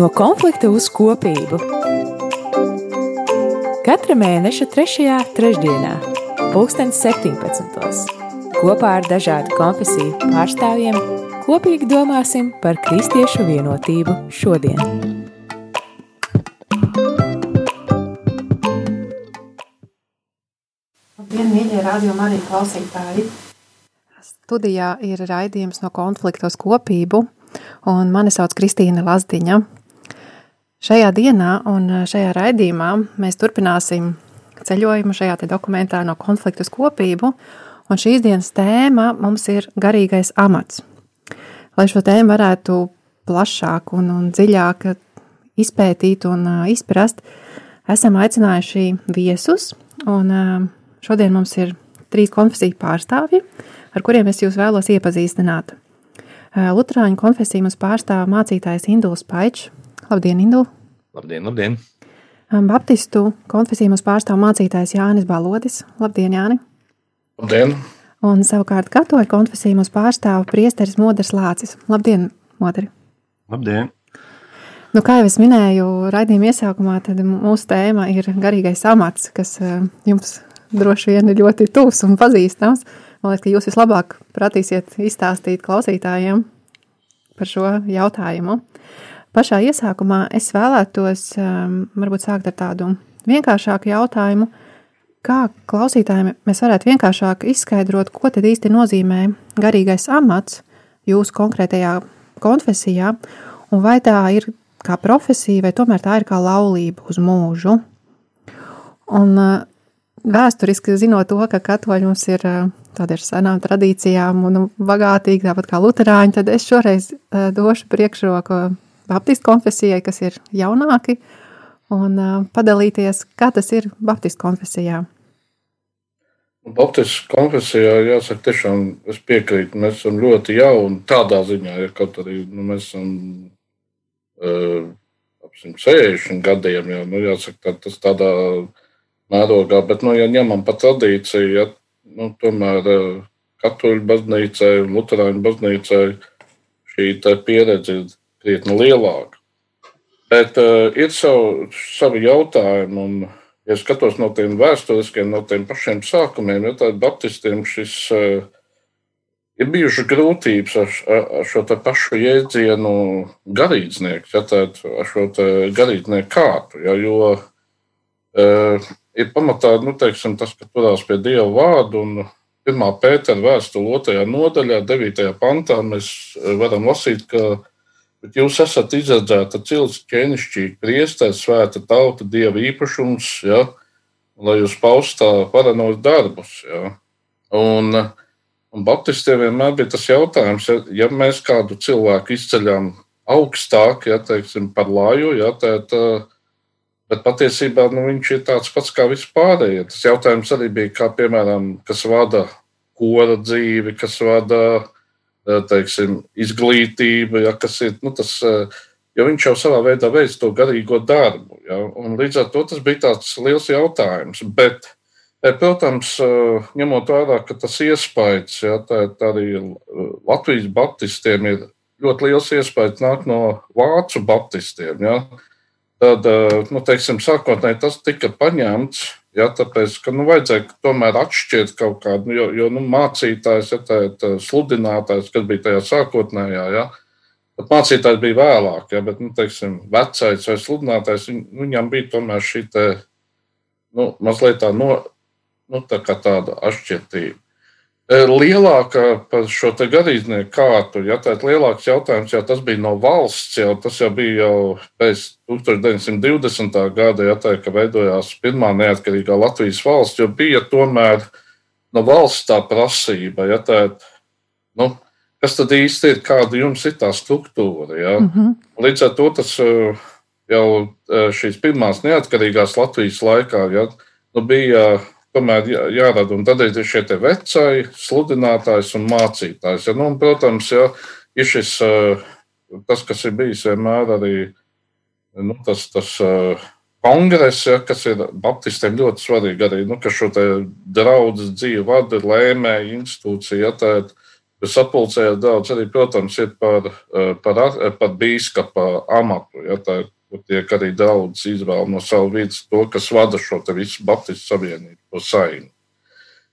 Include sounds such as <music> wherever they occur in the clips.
No konflikta uz kopību. Katra mēneša 3. trešdienā, 2017. kopā ar dažādu konfesiju pārstāvjiem, kopīgi domāsim par kristiešu vienotību šodien. Labdien, mīļie radio arī klausītāji! Studijā ir raidījums no konflikta uz kopību, un mani sauc Kristīna Lazdiņa. Šajā dienā un šajā raidījumā mēs turpināsim ceļojumu šajā dokumentā no konflikta uz kopību, un šīs dienas tēma mums ir garīgais amats. Lai šo tēmu varētu plašāk un, un dziļāk izpētīt un izprast, esam aicinājuši viesus, un šodien mums ir trīs konfesiju pārstāvji, ar kuriem es jūs vēlos iepazīstināt. Lutāņu konfesiju mums pārstāv mācītājs Induls Paičs. Labdien, Indul! Labdien, labdien! Baptistu konfesiju mums pārstāv mācītājs Jānis Balodis. Labdien, Jāni! Labdien! Un savukārt katoļu konfesiju mums pārstāv priesteris Moders Lācis. Labdien, Moderi! Labdien! Nu, kā jau es minēju, raidījuma iesākumā, tad mūsu tēma ir garīgais amats, kas jums droši vien ir ļoti tuvs un pazīstams. Man liekas, ka jūs vislabāk pratīsiet izstāstīt klausītājiem par šo jautājumu. Pašā iesākumā es vēlētos um, varbūt sākt ar tādu vienkāršāku jautājumu, kā klausītājiem mēs varētu vienkāršāk izskaidrot, ko tad īsti nozīmē garīgais amats jūsu konkrētajā konfesijā, un vai tā ir kā profesija, vai tomēr tā ir kā laulība uz mūžu. Un uh, vēsturiski zinot to, ka katoļi mums ir tāda ar senām tradīcijām un bagātīgi, tāpat kā luterāņi, tad es šoreiz došu priekšroku Baptistu konfesijai, kas ir jaunāki, un padalīties, kā tas ir Baptistu konfesijā. Baptistu konfesijā, jāsaka, tiešām es piekrītu, mēs esam ļoti jauni tādā ziņā, ja kaut arī nu, mēs esam uh, ap 160 gadiem, jau, nu, jāsaka, tā, tas tādā mērogā, bet, nu, ja ņemam pa tradīciju, ja, nu, tomēr katoļu baznīcai luterāņu baznīcai šī pieredze ir krietni lielāka. Bet uh, ir savu, savi jautājumi, un, ja skatos no tiem vēsturiskiem, no tiem pašiem sākumiem, ja tādiem baptistiem šis uh, ir bijušas grūtības ar, ar šo pašu jēdzienu garīdznieku, ja tādu ar šo garīdznieku kārtu, ja, jo uh, ir pamatā nu, teiksim, tas, ka turās pie Dieva vārdu. Un pirmā pētera vēstule, otrajā nodaļā, 9. pantā, mēs varam lasīt, ka jūs esat izredzēta cilts, ķēnišķīgi priesteris, svēta tauta, Dieva īpašums, ja, lai jūs paustā paranos darbus. Ja. Un, un Baptistiem vienmēr bija tas jautājums, ja, ja mēs kādu cilvēku izceļam augstāk, ja teiksim, par laju, ja, tad, uh, Bet patiesībā nu, viņš ir tāds pats kā vispārējie. Tas jautājums arī bija, kā piemēram, kas vada kora dzīvi, kas vada eh, teiksim, izglītību, ja, kas ir nu, tas. Eh, jo viņš jau savā veidā veids to garīgo darbu. Ja, līdz ar to tas bija tāds liels jautājums. Bet, eh, protams, ņemot vērā, ka tas iespējas, ja, tā, tā arī Latvijas baptistiem ir ļoti liels iespējas nāk no vācu baptistiem. Ja, tad, eh, nu, teiksim, sākotnēji tas tika paņemts. Ja, tāpēc, ka nu, vajadzēja tomēr atšķirt kaut kādu, jo, jo nu, mācītājs, ja tā ir sludinātājs, kas bija tajā sākotnējā, ja, pat mācītājs bija vēlāk, ja, bet, nu, teiksim, vecais vai sludinātājs, viņ, viņam bija tomēr šī te, nu, mazliet tā, no, nu, tā kā tāda atšķirtība. E, lielākā par šo garīdznieku kārtu, ja tāds lielāks jautājums, jau tas bija no valsts, jau tas jau bija jau pēc 1920. gada, ja tā, ka veidojās pirmā neatkarīgā Latvijas valsts, jo bija tomēr no valsts tā prasība, ja tā, nu, kas tad īsti ir, kāda jums ir tā struktūra, ja? Mm -hmm. Līdz ar to tas e, jau e, šīs pirmās neatkarīgās Latvijas laikā, ja, nu, bija tomēr jā, jārada. Un tad ir šie vecāki, sludinātājs un mācītājs. Ja, nu, un, protams, ja, ir šis, eh, tas, kas ir bijis vienmēr arī nu, tas, tas eh, kongress, ja, kas ir Baptistiem ļoti svarīgi arī, nu, ka šo draugu dzīvi vada lēmēja institūcija. Ja, tā, Bet sapulcējās daudz arī, protams, ir par, par, par bīskapa amatu. Ja, tā tiek arī daudz izvēle no savu vidus, to, kas vada šo visu Baptistu savienību, to sainu.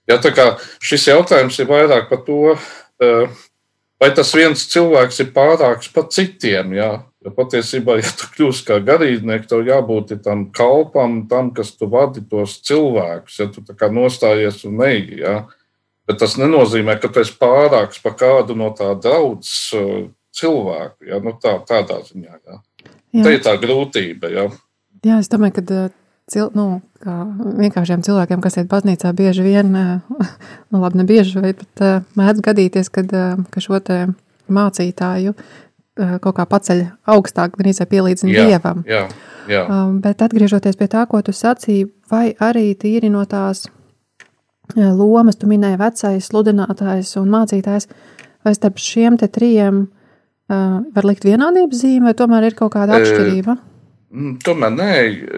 Ja, tā kā šis jautājums ir vairāk par to, vai tas viens cilvēks ir pārāks par citiem. Ja? Jo patiesībā, ja tu kļūsi kā garīdznieks, tev jābūt tam kalpam, tam, kas tu vadi tos cilvēkus, ja tu nostājies un neji. Ja? Bet tas nenozīmē, ka tu esi pārāks par kādu no tā draudzes uh, cilvēku. Ja? Nu, tā, tādā ziņā. Ja? Jā. Tā ir tā grūtība. Ja? Jā, es domāju, ka uh, cil, nu, vienkāršiem cilvēkiem, kas iet baznīcā, bieži vien, uh, <laughs> nu, labi, ne bieži, bet mēdz gadīties, kad, ka šo mācītāju kaut kā paceļ augstāk, gan īsi pielīdzina jā, dievam. Jā, jā. Um, bet atgriežoties pie tā, ko tu sacīji, vai arī tīri no tās lomas, tu minēji vecais, sludinātājs un mācītājs, vai starp šiem trijiem var likt vienādības zīme, vai tomēr ir kaut kāda atšķirība? E, tomēr nē,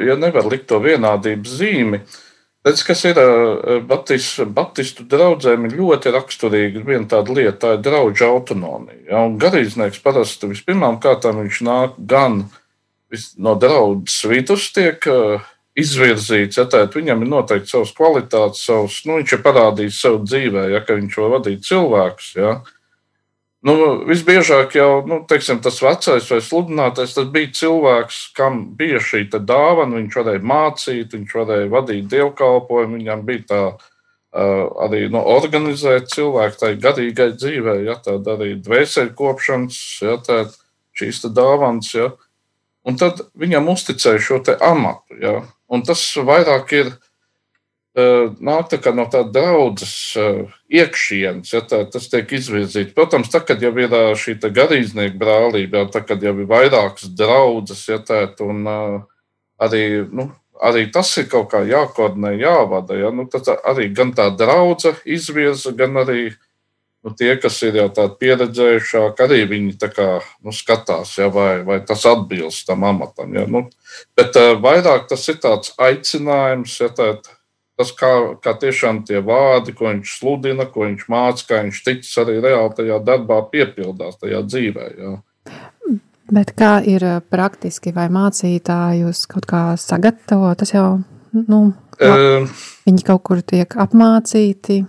ja nevar likt to vienādības zīmi. Redz, kas ir Baptistu, Baptistu draugiem, ir ļoti raksturīga viena tāda lieta, tā ir draugu autonomija. Ja? Garīdznieks parasti vispirmām kārtām viņš nāk gan no draudzes vidus, tiek uh, izvirzīts, ja tā, viņam ir noteikti savas kvalitātes, savas, nu, viņš ir parādījis sev dzīvē, ja viņš var vadīt cilvēkus. Ja. Nu, visbiežāk jau nu, teiksim, tas vecais vai sludinātais bija cilvēks, kam bija šī dāvana. Viņš varēja mācīt, viņš varēja vadīt dievkalpojumu, viņam bija tā uh, arī nu, organizēt cilvēku tai garīgai dzīvei, ja tāda arī dvēseli kopšanas, ja tā šīs dāvanas. Ja. Un tad viņam uzticēja šo amatu. Ja. Un tas vairāk ir nāk tā no tādas draudzes iekšienes, ja tā, tas tiek izvirzīts. Protams, tad, kad jau ir šī garīdznieka brālība, ja, tad, kad jau ir vairākas draudzes, ja tā, un arī, nu, arī tas ir kaut kā jākoordinē, jāvada. Ja, nu, tad arī gan tā draudze izvirza, gan arī nu, tie, kas ir jau tādi pieredzējušāki, arī viņi kā, nu, skatās, ja, vai, vai tas atbilst tam amatam. Ja, nu, bet vairāk tas ir tāds aicinājums, ja, tā, tas kā, kā tiešām tie vārdi, ko viņš sludina, ko viņš māca, kā viņš ticis arī reāli tajā darbā piepildās, tajā dzīvē. Ja. Bet kā ir praktiski, vai mācītājus kaut kā sagatavo? Tas jau, nu, uh, viņi kaut kur tiek apmācīti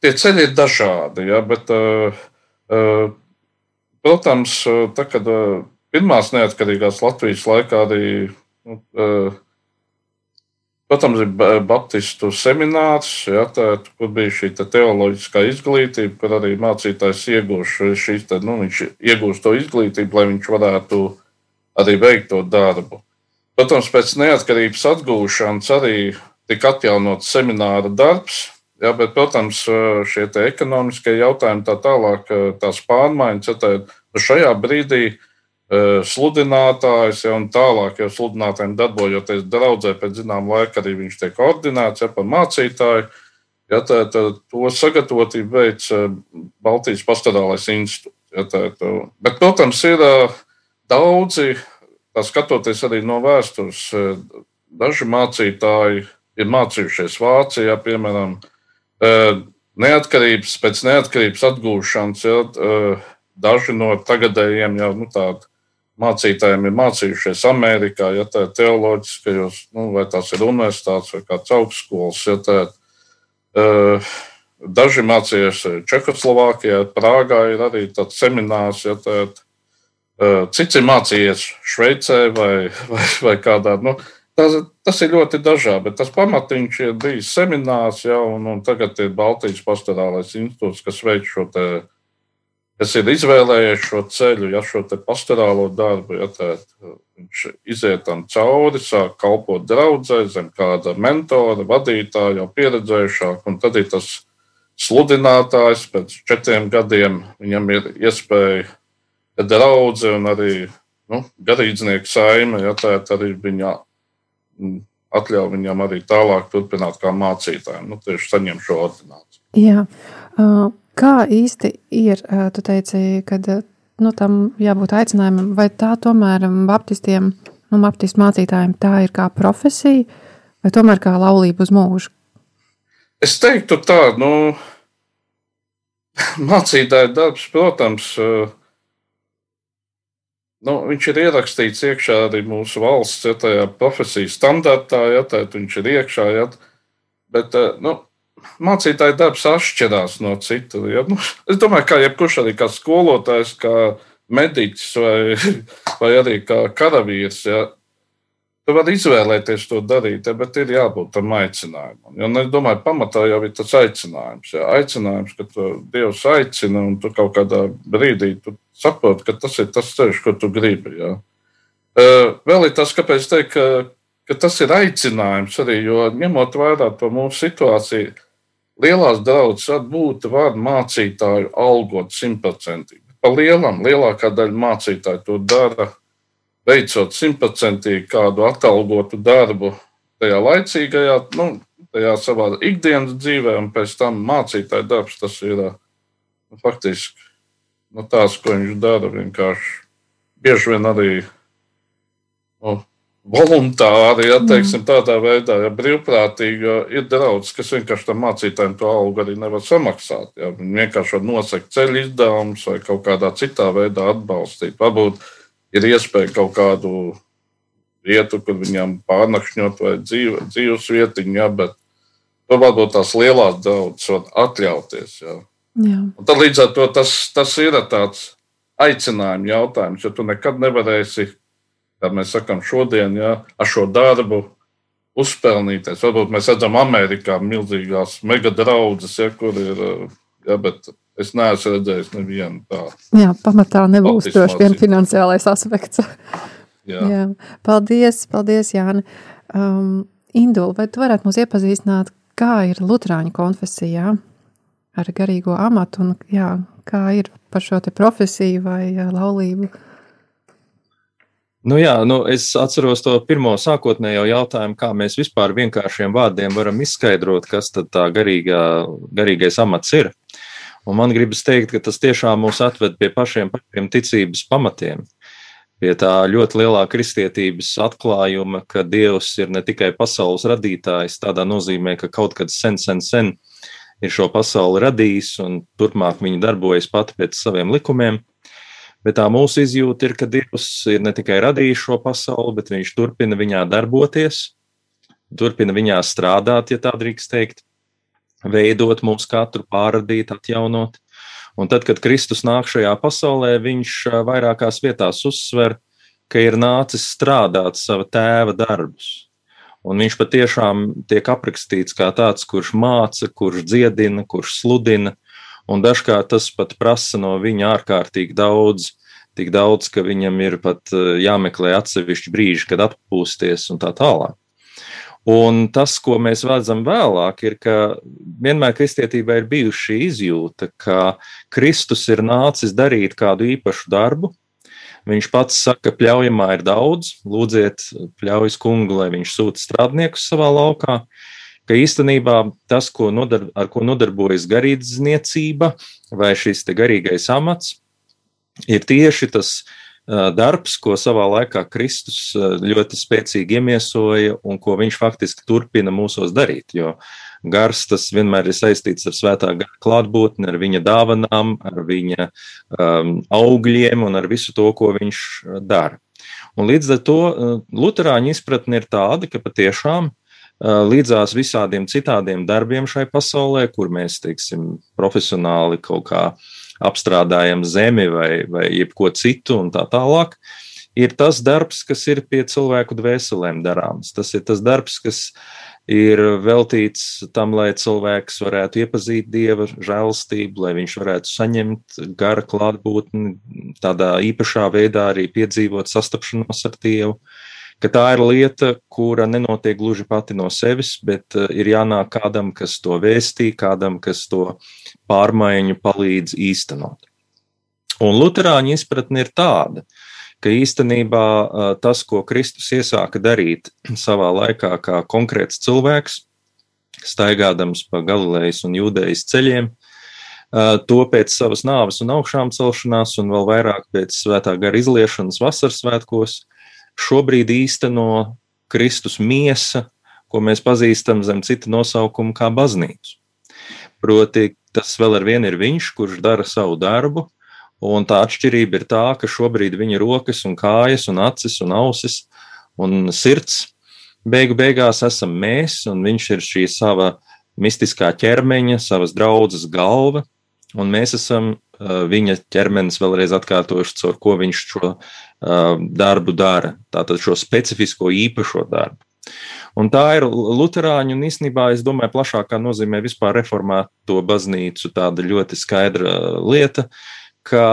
tie ceļi ir dažādi. Ja, bet, protams, tā, kad pirmās neatkarīgās Latvijas laikā arī. Nu, Protams, ir Baptistu seminārs, ja, tā, kur bija šī te teoloģiskā izglītība, kur arī mācītājs iegūst, te, nu, iegūst to izglītību, lai viņš varētu arī veikt to darbu. Protams, pēc neatkarības atgūšanas arī tika atjaunots semināra darbs, Jā, bet, protams, šie ekonomiskie jautājumi, tā tālāk, tās pārmaiņas, ja tā, nu šajā brīdī sludinātājs, ja un tālāk jau sludinātājiem darbojoties draudzē, pēc zināmā laika arī viņš tiek ordinēts ja, par mācītāju. Ja, tā, tā, to sagatavotību veids Baltijas pastorālais institūts. Ja, tā, tā. Bet, protams, ir daudzi, tā skatoties arī no vēstures, daži mācītāji ir mācījušies Vācijā, piemēram, Neatkarības, pēc neatkarības atgūšanas, ja, daži no tagadējiem jau nu, tādi mācītājiem ir mācījušies Amerikā, ja tā ir teoloģiskajos, nu, vai tās ir universitātes vai kāds augstskolas. Ja tā, uh, daži mācījās Čehoslovākijā, Prāgā ir arī tāds seminārs, ja tā, uh, cits ir mācījies Šveicē vai, vai, vai kādā. Nu, uh, Tas, tas ir ļoti dažādi, bet tas pamatiņš ir bijis seminārs jau, un, un tagad ir Baltijas pastorālais institūts, kas veic šo te, kas ir izvēlējies šo ceļu, ja šo pastorālo darbu, ja tā, viņš iziet tam cauri, sāk kalpot draudzē, zem kāda mentora, vadītāja, jau pieredzējušāk, un tad ir tas sludinātājs pēc četriem gadiem, viņam ir iespēja draudze un arī nu, garīdznieku saime, ja tā arī viņa atļauj viņam arī tālāk turpināt kā mācītājiem, nu, tieši saņemt šo ordināciju. Jā. Kā īsti ir, tu teici, kad nu, tam jābūt aicinājumam, vai tā tomēr baptistiem, nu, baptistu mācītājiem tā ir kā profesija, vai tomēr kā laulība uz mūžu? Es teiktu tā, nu, <laughs> mācītāja darbs, protams, nu, viņš ir ierakstīts iekšā arī mūsu valsts ja, profesijas standartā, ja tā viņš ir iekšā. Ja, bet, nu, mācītāja darbs atšķirās no citu. Ja? Nu, es domāju, ka jebkurš arī kā skolotājs, kā mediķis vai, <laughs> vai arī kā karavīrs, ja? tu vari izvēlēties to darīt, ja? bet ir jābūt tam aicinājumam. Jo, nu, es domāju, pamatā jau ir tas aicinājums. Ja? Aicinājums, ka tu Dievs aicina un tu kaut kādā brīdī saproti, ka tas ir tas ceļš, ko tu gribi. Ja? Vēl ir tas, kāpēc teikt, ka, ka tas ir aicinājums arī, jo ņemot vērā to mūsu situāciju Lielās draudzes būtu var mācītāju algot simtprocentīgi. Pa lielam, lielākā daļa mācītāju to dara, veicot simtprocentīgi kādu atalgotu darbu tajā laicīgajā, nu, tajā savā ikdienas dzīvē, un pēc tam mācītāja darbs tas ir nu, faktiski nu, tās, ko viņš dara. Vienkārši bieži vien arī nu, voluntāri, ja teiksim, tādā veidā, ja brīvprātīgi, ir daudz, kas vienkārši tam mācītājiem to algu arī nevar samaksāt. Ja. Viņi vienkārši var nosakt ceļu izdevumus vai kaut kādā citā veidā atbalstīt. Varbūt ir iespēja kaut kādu vietu, kur viņam pārnakšņot vai dzīve, dzīves vietiņu, ja, bet to varbūt tās lielās daudzas var atļauties. Ja. Jā. Un tad līdz ar to tas, tas ir tāds aicinājums jautājums, jo tu nekad nevarēsi kā mēs sakām, šodien ja, ar šo darbu uzpelnīties. Varbūt mēs redzam, Amerikā milzīgās mega draudzes, ja, kur ir. Ja, bet es neesmu redzējis nevienu tādu. Jā, pamatā nebūs droši vien finansiālais aspekts. Jā. <laughs> Jā. Paldies, paldies, Jāni. Um, Indula, vai tu varētu mūs iepazīstināt, kā ir Lutāņu konfesijā ar garīgo amatu un jā, kā ir par šo profesiju vai laulību? Nu jā, nu es atceros to pirmo sākotnējo jautājumu, kā mēs vispār vienkāršiem vārdiem varam izskaidrot, kas tad tā garīgā, garīgais amats ir. Un man gribas teikt, ka tas tiešām mūs atved pie pašiem, pašiem ticības pamatiem. Pie tā ļoti lielā kristietības atklājuma, ka Dievs ir ne tikai pasaules radītājs, tādā nozīmē, ka kaut kad sen, sen, sen ir šo pasauli radījis un turpmāk viņi darbojas pati pēc saviem likumiem, Bet tā mūsu izjūta ir, ka Dievs ir ne tikai radījis šo pasauli, bet viņš turpina viņā darboties, turpina viņā strādāt, ja tā drīkst teikt, veidot mūsu katru, pārradīt, atjaunot. Un tad, kad Kristus nāk šajā pasaulē, viņš vairākās vietās uzsver, ka ir nācis strādāt sava tēva darbus. Un viņš patiešām tiek aprakstīts kā tāds, kurš māca, kurš dziedina, kurš sludina, un dažkārt tas pat prasa no viņa ārkārtīgi daudz, tik daudz, ka viņam ir pat eh, jāmeklē atsevišķi brīži, kad atpūsties un tā tālāk. Un tas, ko mēs redzam vēlāk, ir, ka vienmēr kristietībā ir bijusi šī izjūta, ka Kristus ir nācis darīt kādu īpašu darbu. Viņš pats saka, ka pļaujamā ir daudz, lūdziet, pļaujas kungu, lai viņš sūta strādniekus savā laukā ka īstenībā tas, ko nodar, ar ko nodarbojas garīdzniecība vai šis garīgais amats, ir tieši tas darbs, ko savā laikā Kristus ļoti spēcīgi iemiesoja un ko viņš faktiski turpina mūsos darīt. Jo gars tas vienmēr ir saistīts ar svētā gara klātbūtni, ar viņa dāvanām, ar viņa um, augļiem un ar visu to, ko viņš dara. Un līdz ar to Lutāņu izpratne ir tāda, ka patiešām līdzās visādiem citādiem darbiem šai pasaulē, kur mēs, teiksim, profesionāli kaut kā apstrādājam zemi vai, vai jebko citu un tā tālāk, ir tas darbs, kas ir pie cilvēku dvēselēm darāms. Tas ir tas darbs, kas ir veltīts tam, lai cilvēks varētu iepazīt dieva žēlstību, lai viņš varētu saņemt gara klātbūtni, tādā īpašā veidā arī piedzīvot sastapšanos ar Dievu ka tā ir lieta, kura nenotiek gluži pati no sevis, bet eh, ir jānāk kādam, kas to vēstī, kādam, kas to pārmaiņu palīdz īstenot. Un Lutāņu izpratne ir tāda, ka īstenībā eh, tas, ko Kristus iesāka darīt <clears throat> savā laikā, kā konkrēts cilvēks, staigādams pa Galilejas un Jūdejas ceļiem, eh, to pēc savas nāves un augšām celšanās, un vēl vairāk pēc svētā gara izliešanas vasaras svētkos, šobrīd īsteno Kristus miesa, ko mēs pazīstam zem cita nosaukuma kā baznīcu. Proti, tas vēl ar vienu ir viņš, kurš dara savu darbu. Un tā atšķirība ir tā, ka šobrīd viņa rokas un kājas un acis un ausis un sirds beigu beigās esam mēs, un viņš ir šī sava mistiskā ķermeņa, savas draudzes galva, un mēs esam viņa ķermenis vēlreiz atkārtošu, caur ko viņš šo uh, darbu dara, tātad šo specifisko īpašo darbu. Un tā ir Lutāņu un īstenībā, es domāju, plašākā nozīmē vispār reformēto baznīcu tāda ļoti skaidra lieta, ka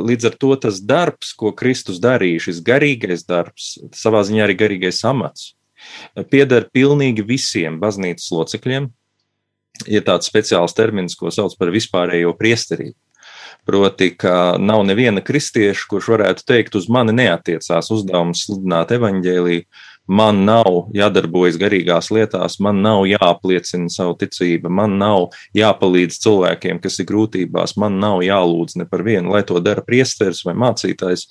līdz ar to tas darbs, ko Kristus darīja, šis garīgais darbs, savā ziņā arī garīgais amats, pieder pilnīgi visiem baznīcas locekļiem. Ir tāds speciāls termins, ko sauc par vispārējo priesterību. Proti, ka nav neviena kristieša, kurš varētu teikt, uz mani neatiecās uzdevums sludināt evaņģēlīju, man nav jādarbojas garīgās lietās, man nav jāapliecina savu ticību, man nav jāpalīdz cilvēkiem, kas ir grūtībās, man nav jālūdz ne par vienu, lai to dara priesteris vai mācītājs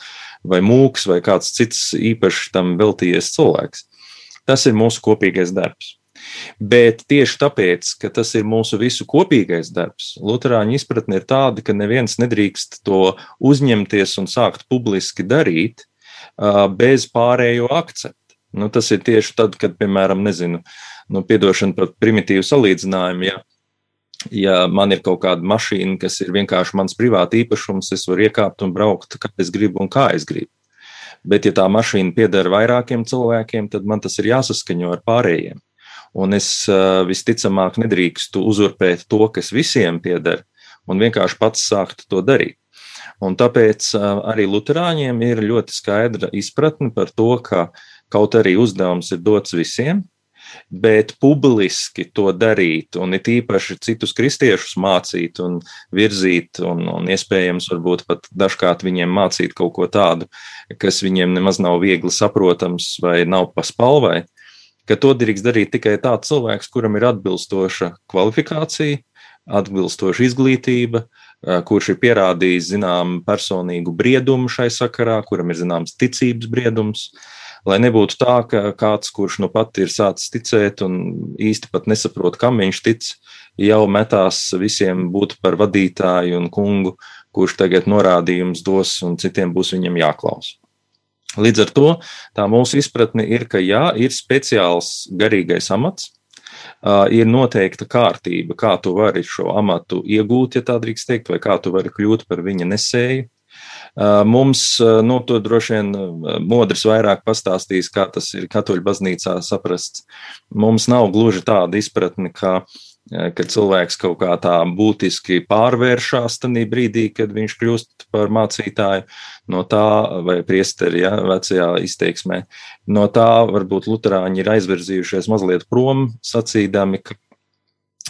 vai mūks vai kāds cits īpaši tam veltījies cilvēks. Tas ir mūsu kopīgais darbs. Bet tieši tāpēc, ka tas ir mūsu visu kopīgais darbs, Lutāņu izpratne ir tāda, ka neviens nedrīkst to uzņemties un sākt publiski darīt bez pārējo akceptu. Nu, tas ir tieši tad, kad, piemēram, nezinu, nu, piedošana par primitīvu salīdzinājumu, ja, ja man ir kaut kāda mašīna, kas ir vienkārši mans privāta īpašums, es varu iekāpt un braukt, kā es gribu un kā es gribu. Bet, ja tā mašīna pieder vairākiem cilvēkiem, tad man tas ir jāsaskaņo ar pārējiem. Un es visticamāk nedrīkstu uzurpēt to, kas visiem pieder, un vienkārši pats sākt to darīt. Un tāpēc arī Lutāņiem ir ļoti skaidra izpratne par to, ka kaut arī uzdevums ir dots visiem, bet publiski to darīt, un it īpaši citus kristiešus mācīt un virzīt, un, un iespējams, varbūt pat dažkārt viņiem mācīt kaut ko tādu, kas viņiem nemaz nav viegli saprotams vai nav paspalvai, ka to drīkst darīt tikai tāds cilvēks, kuram ir atbilstoša kvalifikācija, atbilstoša izglītība, kurš ir pierādījis zinām personīgu briedumu šai sakarā, kuram ir zināms ticības briedums, lai nebūtu tā, ka kāds, kurš nu pat ir sācis ticēt un īsti pat nesaprot, kam viņš tic, jau metās visiem būt par vadītāju un kungu, kurš tagad norādījums dos un citiem būs viņam jāklaus. Līdz ar to tā mūsu izpratne ir, ka jā, ir speciāls garīgais amats, ir noteikta kārtība, kā tu vari šo amatu iegūt, ja tā drīkst teikt, vai kā tu vari kļūt par viņa nesēju. Mums, nu, to droši vien modrs vairāk pastāstīs, kā tas ir katoļu baznīcā saprasts. Mums nav gluži tāda izpratne, ka ka cilvēks kaut kā tā būtiski pārvēršas tajā brīdī, kad viņš kļūst par mācītāju, no tā, vai priesteri, ja, vecajā izteiksmē, no tā varbūt luterāņi ir aizvirzījušies mazliet prom, sacīdami, ka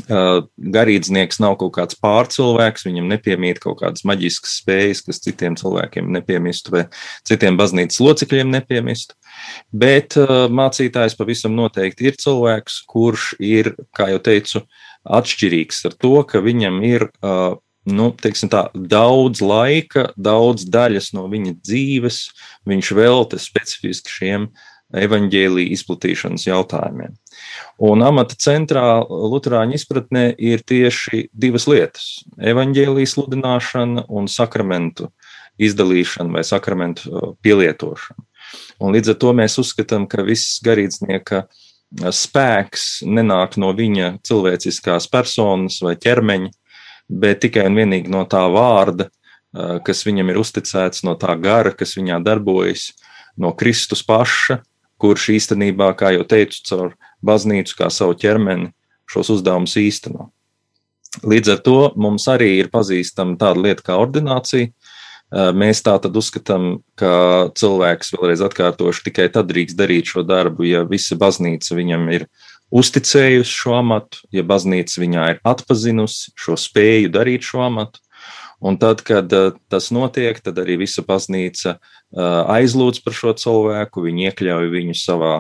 garīdznieks nav kaut kāds pārcilvēks, viņam nepiemīt kaut kādas maģiskas spējas, kas citiem cilvēkiem nepiemistu vai citiem baznīcas locekļiem nepiemistu. Bet mācītājs pavisam noteikti ir cilvēks, kurš ir, kā jau teicu, atšķirīgs ar to, ka viņam ir nu, tā, daudz laika, daudz daļas no viņa dzīves, viņš velta specifiski šiem evaņģēlīja izplatīšanas jautājumiem. Un amata centrā Lutāņu izpratnē ir tieši divas lietas - evaņģēlijas sludināšana un sakramentu izdalīšana vai sakramentu uh, pielietošana. Un līdz ar to mēs uzskatām, ka viss garīdznieka uh, spēks nenāk no viņa cilvēciskās personas vai ķermeņa, bet tikai un vienīgi no tā vārda, uh, kas viņam ir uzticēts, no tā gara, kas viņā darbojas, no Kristus paša, kurš īstenībā, kā jau teicu, caur baznīcu kā savu ķermeni šos uzdevumus īsteno. Līdz ar to mums arī ir pazīstama tāda lieta kā ordinācija. Mēs tā tad uzskatām, ka cilvēks, vēlreiz atkārtošu, tikai tad drīkst darīt šo darbu, ja visa baznīca viņam ir uzticējusi šo amatu, ja baznīca viņā ir atpazinusi šo spēju darīt šo amatu. Un tad, kad tas notiek, tad arī visa baznīca aizlūdz par šo cilvēku, viņi iekļauj viņu savā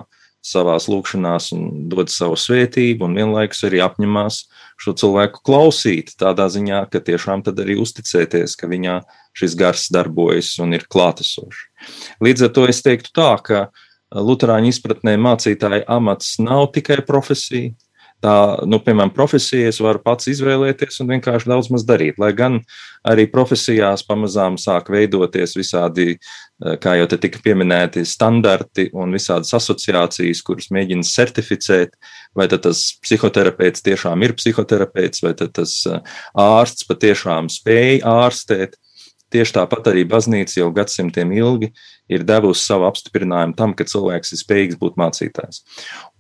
savās lūkšanās un dod savu svētību, un vienlaikus arī apņemās šo cilvēku klausīt. Tādā ziņā, ka tiešām tad arī uzticēties, ka viņā šis gars darbojas un ir klātesošs. Līdz ar to es teiktu tā, ka Lutāņu izpratnē mācītāja amats nav tikai profesija, tā, nu, piemēram, profesijas var pats izvēlēties un vienkārši daudz maz darīt. Lai gan arī profesijās pamazām sāk veidoties visādi, eh, kā jau te tika pieminēti, standarti un visādas asociācijas, kuras mēģina certificēt, vai tas psihoterapeits tiešām ir psihoterapeits, vai tas eh, ārsts patiešām spēj ārstēt. Tieši tāpat arī baznīca jau gadsimtiem ilgi ir devusi savu apstiprinājumu tam, ka cilvēks ir spējīgs būt mācītājs.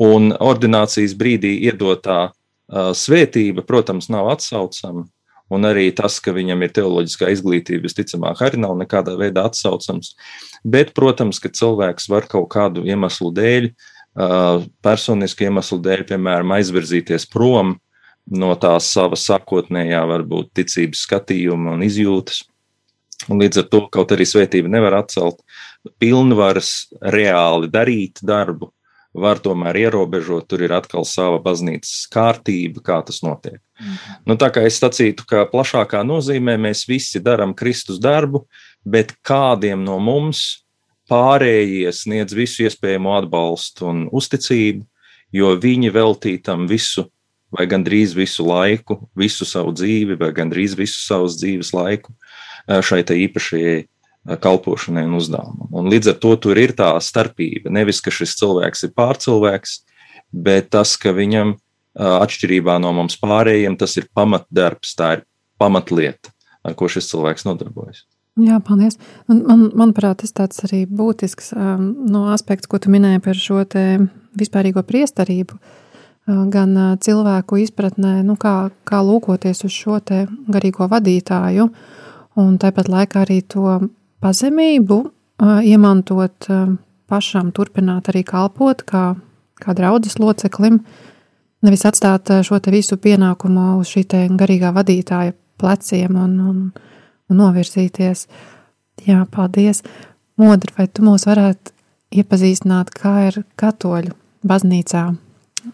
Un ordinācijas brīdī iedotā uh, svētība, protams, nav atsaucama. Un arī tas, ka viņam ir teoloģiskā izglītība, visticamāk, arī nav nekādā veidā atsaucams. Bet, protams, ka cilvēks var kaut kādu iemeslu dēļ, personisku iemeslu dēļ, piemēram, aizvirzīties prom no tās savas sākotnējā, varbūt, ticības skatījuma un izjūtas. Un līdz ar to kaut arī svētība nevar atcelt pilnvaras reāli darīt darbu, var tomēr ierobežot. Tur ir atkal sava baznīcas kārtība, kā tas notiek. Mm. Nu, tā kā es sacītu, ka plašākā nozīmē mēs visi darām Kristus darbu, bet kādiem no mums pārējie sniedz visu iespējamo atbalstu un uzticību, jo viņi veltītam visu vai gandrīz visu laiku, visu savu dzīvi, vai gandrīz visu savas dzīves laiku šai īpašajai kalpošanai un uzdevumam. Un līdz ar to tur ir tā starpība. Nevis, ka šis cilvēks ir pārcilvēks, bet tas, ka viņam atšķirībā no mums pārējiem, tas ir pamatdarbs, tā ir pamatlieta, ar ko šis cilvēks nodarbojas. Jā, paldies. Un man, manuprāt, tas tāds arī būtisks um, no aspekts, ko tu minēji par šo vispārīgo priestarību, uh, gan uh, cilvēku izpratnē, nu, kā, kā lūkoties uz šo garīgo vadītāju, un tāpat laikā arī to pazemību, iemantot pašam, turpināt arī kalpot kā, kā draudzes loceklim, nevis atstāt šo visu pienākumu uz šī garīgā vadītāja pleciem un, un, un novirzīties. Jā, paldies! Modri, vai tu mūs varētu iepazīstināt, kā ir katoļu baznīcā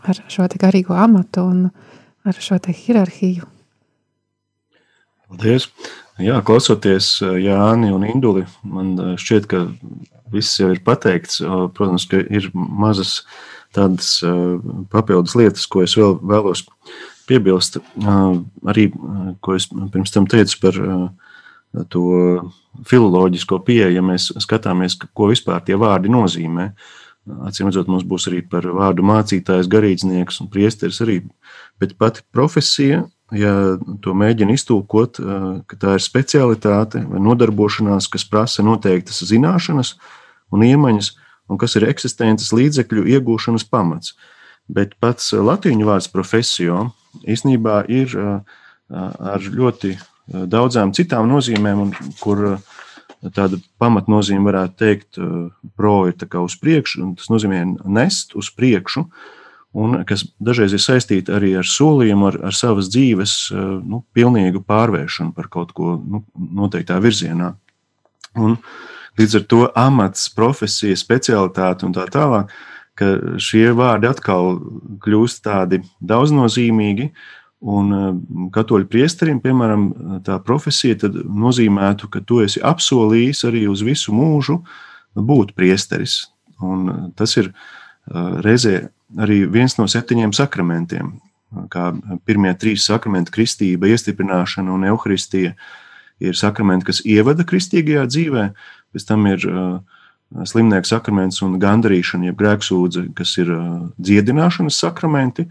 ar šo garīgo amatu un ar šo hierarhiju? Paldies! Jā, klausoties Jāni un Induli, man šķiet, ka viss jau ir pateikts. Protams, ka ir mazas tādas papildus lietas, ko es vēl vēlos piebilst. Arī, ko es pirms tam teicu par to filoloģisko pieeju, ja mēs skatāmies, ko vispār tie vārdi nozīmē. Acīm redzot, mums būs arī par vārdu mācītājs, garīdznieks un priesteris arī, bet pati profesija ja to mēģina iztulkot, ka tā ir specialitāte vai nodarbošanās, kas prasa noteiktas zināšanas un iemaņas, un kas ir eksistences līdzekļu iegūšanas pamats. Bet pats latīņu vārds profesio īstenībā ir ar ļoti daudzām citām nozīmēm, kur tāda pamatnozīme varētu teikt, pro ir uz priekšu, un tas nozīmē nest uz priekšu, uh, un kas dažreiz ir saistīta arī ar solījumu, ar, ar savas dzīves eh, nu, pilnīgu pārvēršanu par kaut ko nu, noteiktā virzienā. Un līdz ar to amats, profesija, specialitāte un tā tālāk, ka šie vārdi atkal kļūst tādi daudznozīmīgi. Un eh, katoļu priesterim, piemēram, tā profesija nozīmētu, ka tu esi apsolījis arī uz visu mūžu būt priesteris. Un eh, tas ir reizē arī viens no septiņiem sakramentiem, kā pirmie trīs sakramenti, kristība, iestiprināšana un evaharistija, ir sakramenti, kas ievada kristīgajā dzīvē, pēc tam ir uh, slimnieka sakraments un gandarīšana, jeb grēksūdze, kas ir uh, dziedināšanas sakramenti,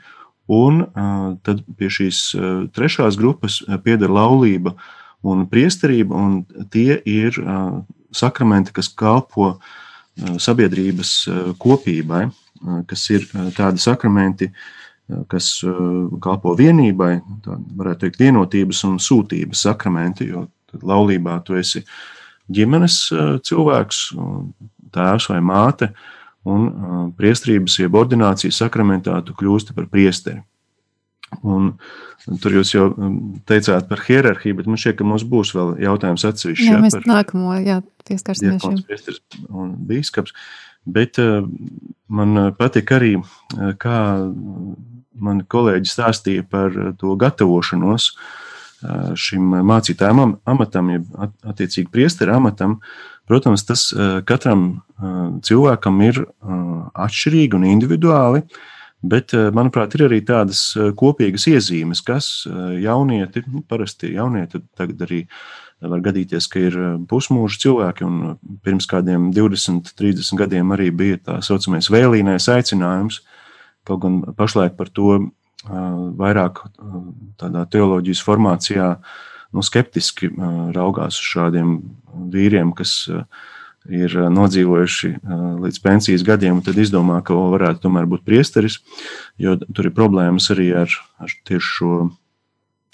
un uh, tad pie šīs trešās grupas pieder laulība un priesterība, un tie ir sakramenti, kas kalpo sabiedrības kopībai kas ir tādi sakramenti, kas kalpo vienībai, varētu teikt, vienotības un sūtības sakramenti, jo laulībā tu esi ģimenes cilvēks, tēvs vai māte, un priestrības, jeb ordinācijas sakramentā tu kļūsti par priesteri. Un tur jūs jau teicāt par hierarhiju, bet man šķiet, ka mums būs vēl jautājums atsevišķi. Jā, mēs nākamo, jā, pieskarsimies šim. Un bīskaps. Bet Man eh, patika arī, eh, kā mani kolēģi stāstīja par eh, to gatavošanos šim mācītājam amatam, jeb attiecīgi priestera amatam. Protams, tas katram cilvēkam ir atšķirīgi un individuāli, Bet, manuprāt, ir arī tādas kopīgas iezīmes, kas jaunieti, nu, parasti jaunieti tagad arī var gadīties, ka ir pusmūža cilvēki, un pirms kādiem 20, 30 gadiem arī bija tā saucamais vēlīnais aicinājums, kaut gan pašlaik par to vairāk tādā teoloģijas formācijā nu, skeptiski raugās uz šādiem vīriem, kas ir nodzīvojuši līdz pensijas gadiem, un tad izdomā, ka varētu tomēr būt priesteris, jo tur ir problēmas arī ar, ar tieši šo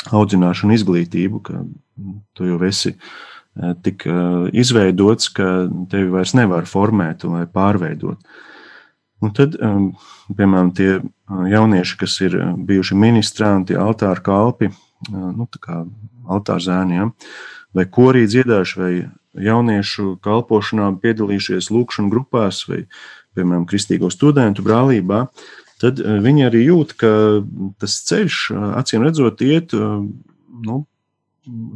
audzināšanu, izglītību, ka tu jau esi tik izveidots, ka tevi vairs nevar formēt vai pārveidot. Un tad, piemēram, tie jaunieši, kas ir bijuši ministranti, altāra kalpi, nu, tā kā altāra zēniem, vai korī dziedājuši, vai jauniešu kalpošanā piedalījušies lūkšanu grupās vai, piemēram, kristīgo studentu brālībā, tad eh, viņi arī jūt, ka tas ceļš, eh, acīm redzot, iet eh, nu,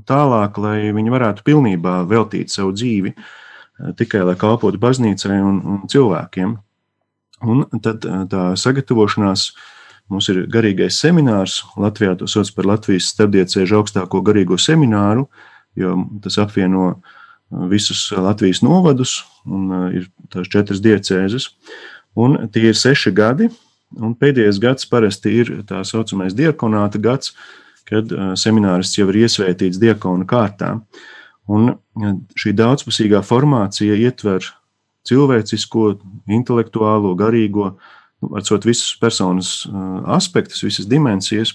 tālāk, lai viņi varētu pilnībā veltīt savu dzīvi tikai lai kalpotu baznīcai un, un cilvēkiem. Un tad tā sagatavošanās mums ir garīgais seminārs. Latvijā to sauc par Latvijas starpdiecēžu augstāko garīgo semināru, jo tas apvieno visus Latvijas novadus, un ir tās četras diecēzes. Un tie ir seši gadi, un pēdējais gads parasti ir tā saucamais diakonāta gads, kad uh, seminārists jau ir iesvētīts diakona kārtā. Un uh, šī daudzpusīgā formācija ietver cilvēcisko, intelektuālo, garīgo, nu, varbūt visus personas aspektus, visas dimensijas,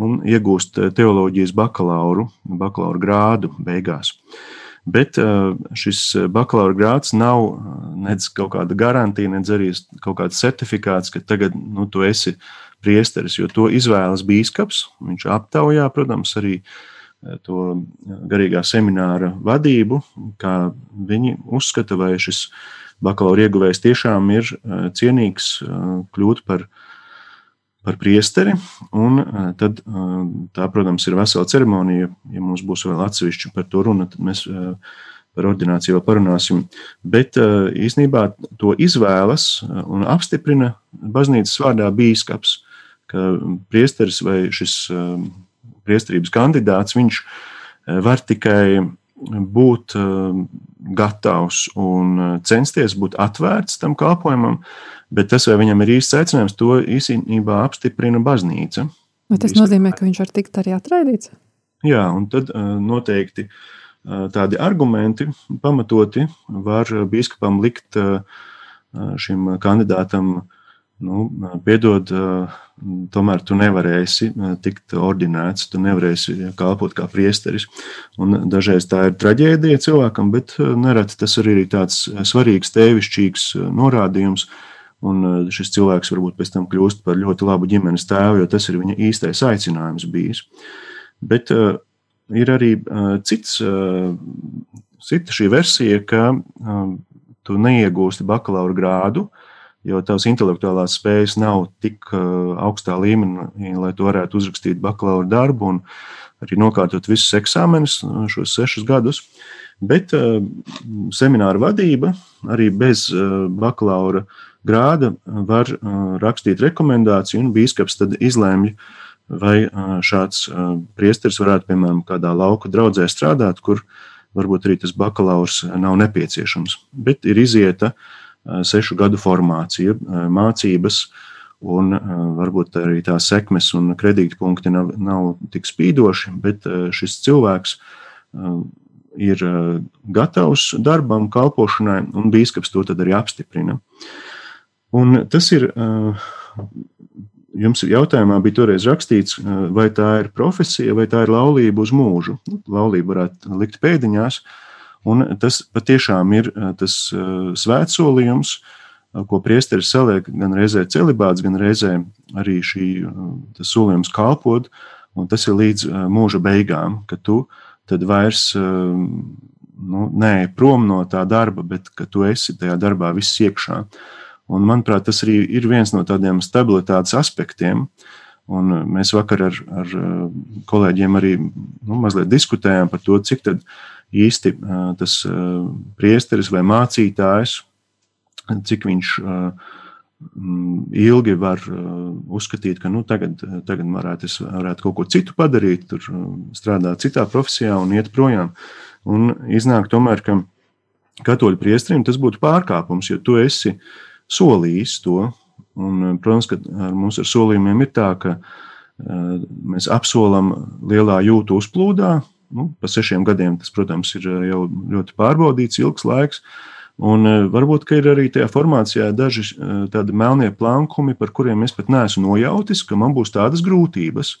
un iegūst teoloģijas bakalauru, bakalaura grādu beigās. Bet šis bakalaura grāts nav nedz kaut kāda garantija, nedz arī kaut kāds certifikāts, ka tagad nu, tu esi priesteris, jo to izvēlas bīskaps. Viņš aptaujā, protams, arī to garīgā semināra vadību, kā viņi uzskata, vai šis bakalaura ieguvējs tiešām ir cienīgs kļūt par par priesteri. Un eh, tad, eh, tā, protams, ir vesela ceremonija. Ja mums būs vēl atsevišķi par to runa, tad mēs eh, par ordināciju vēl parunāsim. Bet īsnībā to izvēlas un apstiprina baznīcas vārdā bīskaps, ka priesteris vai šis priesterības kandidāts, viņš var tikai būt gatavs un censties būt atvērts tam kalpojumam, Bet tas, vai viņam ir īsts aicinājums, to īstenībā apstiprina baznīca. Vai tas nozīmē, ka viņš var tikt arī atraidīts? Jā, un tad noteikti tādi argumenti pamatoti var biskupam likt šim kandidātam, nu, piedod, tomēr tu nevarēsi tikt ordinēts, tu nevarēsi kalpot kā priesteris. Un dažreiz tā ir traģēdija cilvēkam, bet nereti tas arī ir tāds svarīgs, tēvišķīgs norādījums, Un eh, šis cilvēks varbūt pēc tam kļūst par ļoti labu ģimenes tēvu, jo tas ir viņa īstais aicinājums bijis. Bet uh, ir arī uh, cits, uh, cita šī versija, ka uh, tu neiegūsti bakalaura grādu, jo tavas intelektuālās spējas nav tik uh, augstā līmenī, lai tu varētu uzrakstīt bakalaura darbu un arī nokārtot visus eksāmenus šos sešus gadus. Bet uh, semināra vadība arī bez uh, bakalaura uh, grāda var rakstīt rekomendāciju, un biskups tad izlēmj, vai šāds priesteris varētu, piemēram, kādā lauka draudzē strādāt, kur varbūt arī tas bakalaurs nav nepieciešams. Bet ir izieta sešu gadu formācija, mācības, un varbūt arī tās sekmes un kredītpunkti nav, nav tik spīdoši, bet šis cilvēks ir gatavs darbam, kalpošanai, un biskups to arī apstiprina. Un tas ir, jums jautājumā bija toreiz rakstīts, vai tā ir profesija vai tā ir laulība uz mūžu. Nu, laulība varētu likt pēdiņās, un tas patiešām ir tas svētsolījums, ko priesteris saliek gan reizē celibāts, gan reizē arī šī solījums kalpot, un tas ir līdz mūža beigām, ka tu tad vairs nu, nē, prom no tā darba, bet ka tu esi tajā darbā viss iekšā. Un, manuprāt, tas arī ir viens no tādiem stabilitātes aspektiem. Un uh, mēs vakar ar, ar uh, kolēģiem arī nu, mazliet diskutējām par to, cik īsti uh, tas priesteris vai mācītājs, cik viņš ilgi var uzskatīt, ka nu, tagad, tagad varētu, es varētu kaut ko citu padarīt, tur strādāt citā profesijā un iet projām. Un iznāk tomēr, ka katoļu priestrim tas būtu pārkāpums, jo tu esi solījis to. Un, protams, ka ar mums ar solījumiem ir tā, ka mēs apsolam lielā jūtu uzplūdā. Nu, pa sešiem gadiem tas, protams, ir jau ļoti pārbaudīts, ilgs laiks. Un varbūt ir arī tajā formācijā daži tādi melnie plankumi, par kuriem es pat neesmu nojautis, ka man būs tādas grūtības.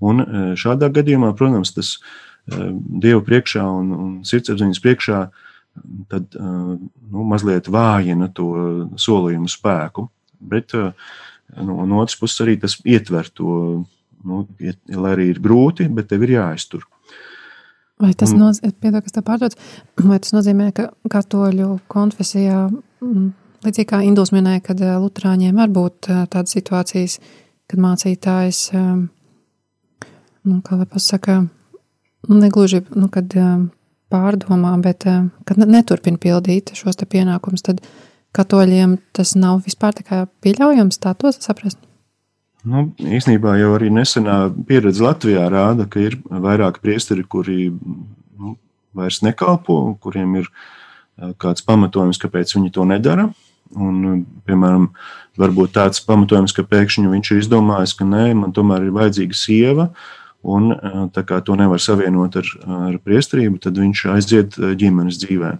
Un šādā gadījumā, protams, tas Dieva priekšā un, un sirdsapziņas priekšā tad, nu, mazliet vājina to solījumu spēku. Bet no, no otras puses arī tas ietver to, nu, lai arī ir grūti, bet tev ir jāiztur. Vai tas, noz... Piedod, pārdots, vai tas nozīmē, ka katoļu konfesijā, līdzīgi kā Indus minēja, kad Lutāņiem var būt tādas situācijas, kad mācītājs, nu, kā lai pasaka, negluži, nu, kad pārdomā, bet kad neturpina pildīt šos pienākumus, tad katoļiem tas nav vispār pieļaujams, tā to saprast? Nu, īsnībā jau arī nesenā pieredze Latvijā rāda, ka ir vairāki priesteri, kuri nu, vairs nekalpo, kuriem ir kāds pamatojums, kāpēc viņi to nedara. Un, piemēram, varbūt tāds pamatojums, ka pēkšņi viņš ir izdomājis, ka nē, man tomēr ir vajadzīga sieva, un tā kā to nevar savienot ar, ar priesterību, tad viņš aiziet ģimenes dzīvē.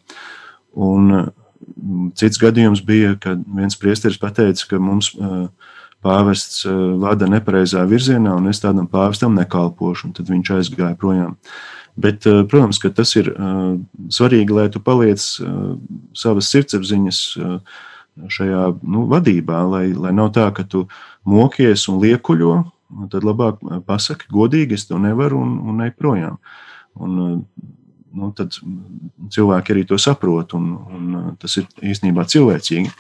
Un cits gadījums bija, kad viens priesteris pateica, ka mums pāvests vada nepareizā virzienā, un es tādam pāvestam nekalpošu, un tad viņš aizgāja projām. Bet, protams, ka tas ir svarīgi, lai tu paliec savas sirdsapziņas šajā nu, vadībā, lai, lai nav tā, ka tu mokies un liekuļo, tad labāk pasaki godīgi, es to nevaru un, un ej projām. Un, nu, tad cilvēki arī to saprot, un, un uh, tas ir īstenībā cilvēcīgi.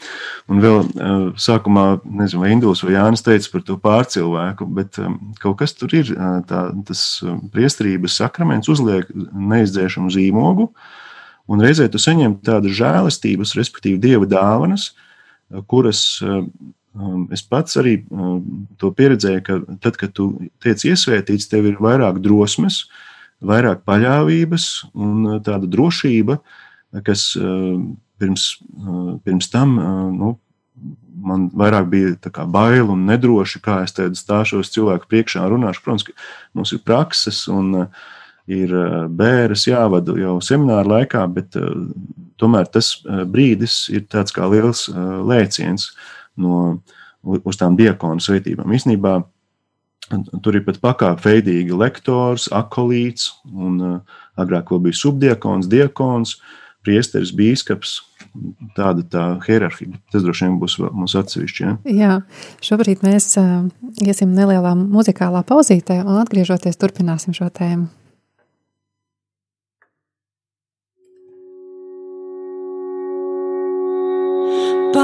Un vēl uh, sākumā, nezinu, vai Induls vai Jānis teica par to pārcilvēku, bet um, kaut kas tur ir, uh, tā, tas um, priesterības sakraments uzliek neizdzēšamu zīmogu, un reizē tu saņem tādas žēlastības, respektīvi dieva dāvanas, kuras um, es pats arī to pieredzēju, ka tad, kad tu tiec iesvētīts, tev ir vairāk drosmes, uh, vairāk paļāvības un uh, tāda drošība, kas uh, pirms, uh, pirms tam nu, man vairāk bija bail un nedroši, kā es stāšos cilvēku priekšā un runāšu. Protams, ka mums ir prakses un ir bērns jāvada jau semināru laikā, bet tomēr tas brīdis ir tāds kā liels lēciens no, uz tām diakonu svētībām. Īsnībā Tur ir pat pakāpē veidīgi lektors, akolīts, un uh, agrāk vēl bija subdiakons, diakons, priesteris, bīskaps. Tāda tā hierarhija. Tas droši vien būs mums atsevišķi. Ja? Jā, šobrīd mēs uh, iesim nelielā muzikālā pauzītē un atgriežoties turpināsim šo tēmu.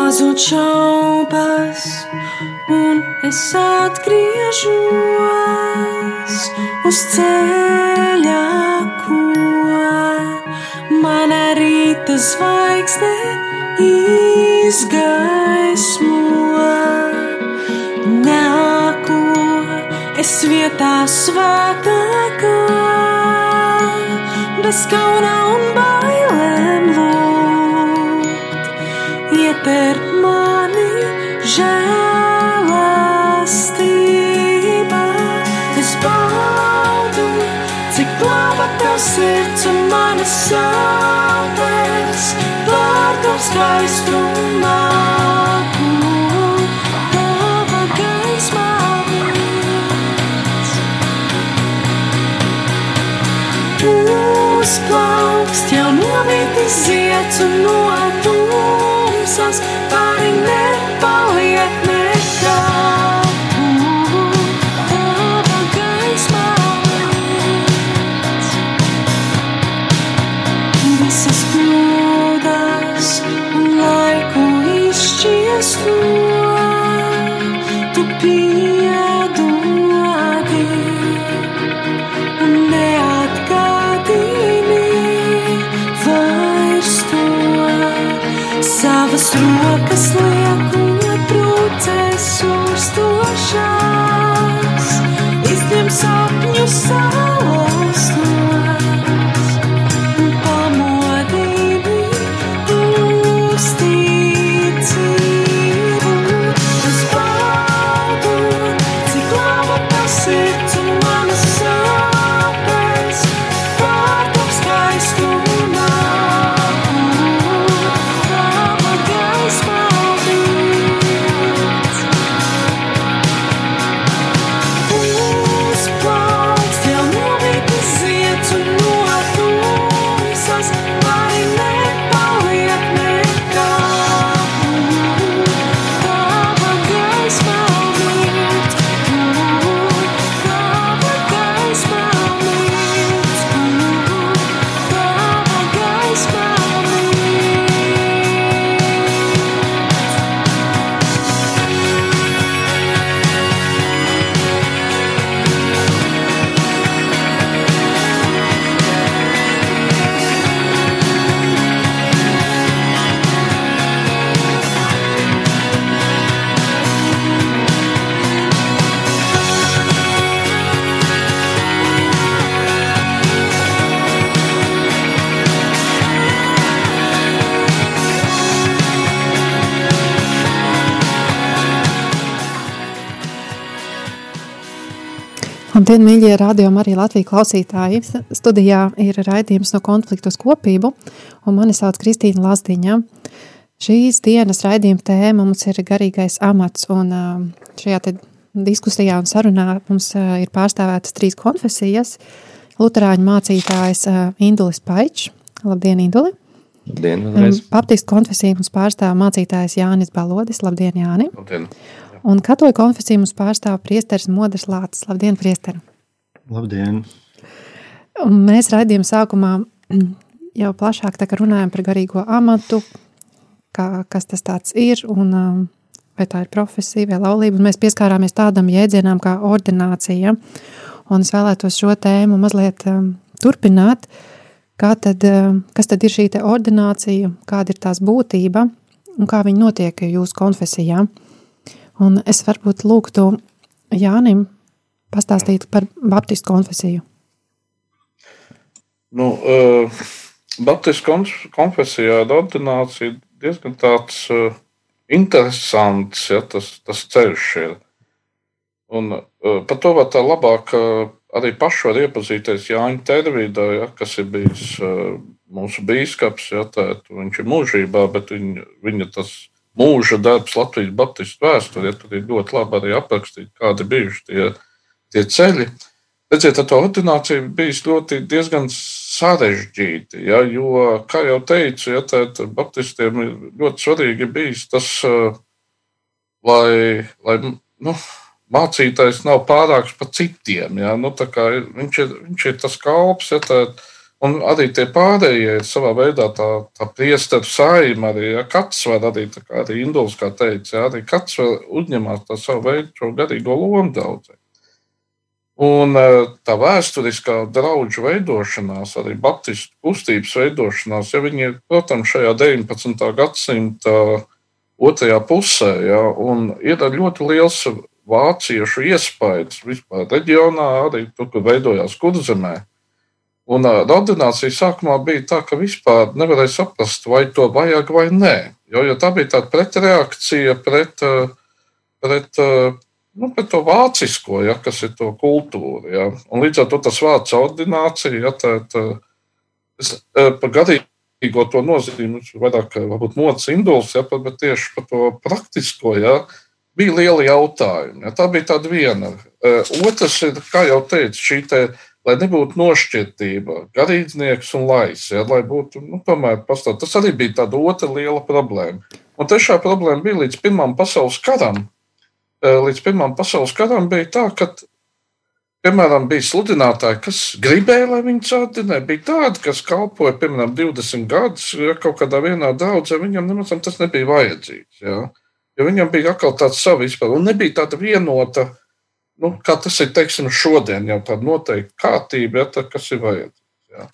Pazūd šaubas, un es atgriežos uz ceļa, ko mana rīta zvaigzne izgaismo. Nāku es vietā svētākā, bez kauna un bailēm žēl. sirds un manas sāpes pār to skaistumā. Tava gaismā Uzplaukst jau novietis ziets un no tumsas pāri nepaliek Labdien, mīļie radio Marija Latvija klausītāji. Studijā ir raidījums no konfliktu uz kopību, un mani sauc Kristīna Lazdiņa. Šīs dienas raidījuma tēma mums ir garīgais amats, un šajā diskusijā un sarunā mums ir pārstāvētas trīs konfesijas. Luterāņu mācītājs Indulis Paičs. Labdien, Induli! Labdien. Baptistu konfesiju mums pārstāv mācītājs Jānis Balodis. Labdien, Jāni! Labdien. Un katoļu konfesiju mums pārstāv priesteris Moders Lācis. Labdien, priesteri! Labdien! Un mēs raidījuma sākumā <clears throat> jau plašāk runājam par garīgo amatu, kā, kas tas ir un um, vai tā ir profesija vai laulība. Un mēs pieskārāmies tādam jēdzienam kā ordinācija. Un es vēlētos šo tēmu mazliet um, turpināt. Kā tad, um, kas tad ir šī ordinācija, kāda ir tās būtība un kā viņa notiek jūsu konfesijā? Un es varbūt lūgtu Jānim pastāstīt par Baptistu konfesiju. Nu, uh, Baptistu konfesijā ir ordinācija diezgan tāds uh, interesants, ja tas, tas ceļš ir. Un uh, par to var tā labāk uh, arī pašu var iepazīties Jāņa Tervīdā, ja, kas ir bijis uh, mūsu bīskaps, ja, tā, viņš ir mūžībā, bet viņa, viņa tas mūža darbs Latvijas Baptistu vēsturē. Tur ir ļoti labi arī aprakstīts, kādi bijuši tie, tie ceļi. Redziet, tā ordinācija bija ļoti diezgan sarežģīta. Ja, jo, kā jau teicu, ja, tad Baptistiem ir ļoti svarīgi bijis tas, lai, lai nu, mācītājs nav pārāks par citiem. Ja, nu, viņš, ir, viņš ir tas kalps. Ja, tad, Un arī tie pārējie ir savā veidā tā, tā priesteru saima. Arī ja, katrs var arī, kā arī Induls, kā teica, ja, arī katrs var uzņemt tā savu veidu, šo garīgo lomu daudzē. Un e, tā vēsturiskā draugu veidošanās, arī Baptistu kustības veidošanās, ja viņi ir, protams, šajā 19. gadsimta otrajā pusē, ja, un ir ļoti liels vāciešu iespējas vispār reģionā, arī tur, kur veidojās kurzemē. Un ordinācija sākumā bija tā, ka vispār nevarēja saprast, vai to vajag vai nē. Jo, jo tā bija tāda pretreakcija pret, pret, nu, pret to vācisko, ja, kas ir to kultūru. Ja. Un līdz ar to tas vārds ordinācija, ja, tā, tā, es, par garīgo to nozīmi, vairāk varbūt mocis induls, ja, bet tieši par to praktisko, ja, bija lieli jautājumi. Ja. Tā bija tāda viena. Otrs ir, kā jau teicu, šī te lai nebūtu nošķirtība, garīdznieks un lais. Ja, lai būtu, nu, tomēr pastāv. Tas arī bija tāda otra liela problēma. Un trešā problēma bija līdz Pirmām pasaules karam. Līdz Pirmām pasaules karam bija tā, ka, piemēram, bija sludinātāji, kas gribēja, lai viņi cēltinē. Bija tādi, kas kalpoja, piemēram, 20 gadus, ja kaut kādā vienā draudzē, viņam nemaz tas nebija vajadzīgs. Ja. Jo viņam bija atkal tāds savs izpētes, un nebija tāda vienota nu, kā tas ir teiksim, šodien, jau tāda noteikta kārtība, ja, tā, kas ir vajadzīgs. Ja.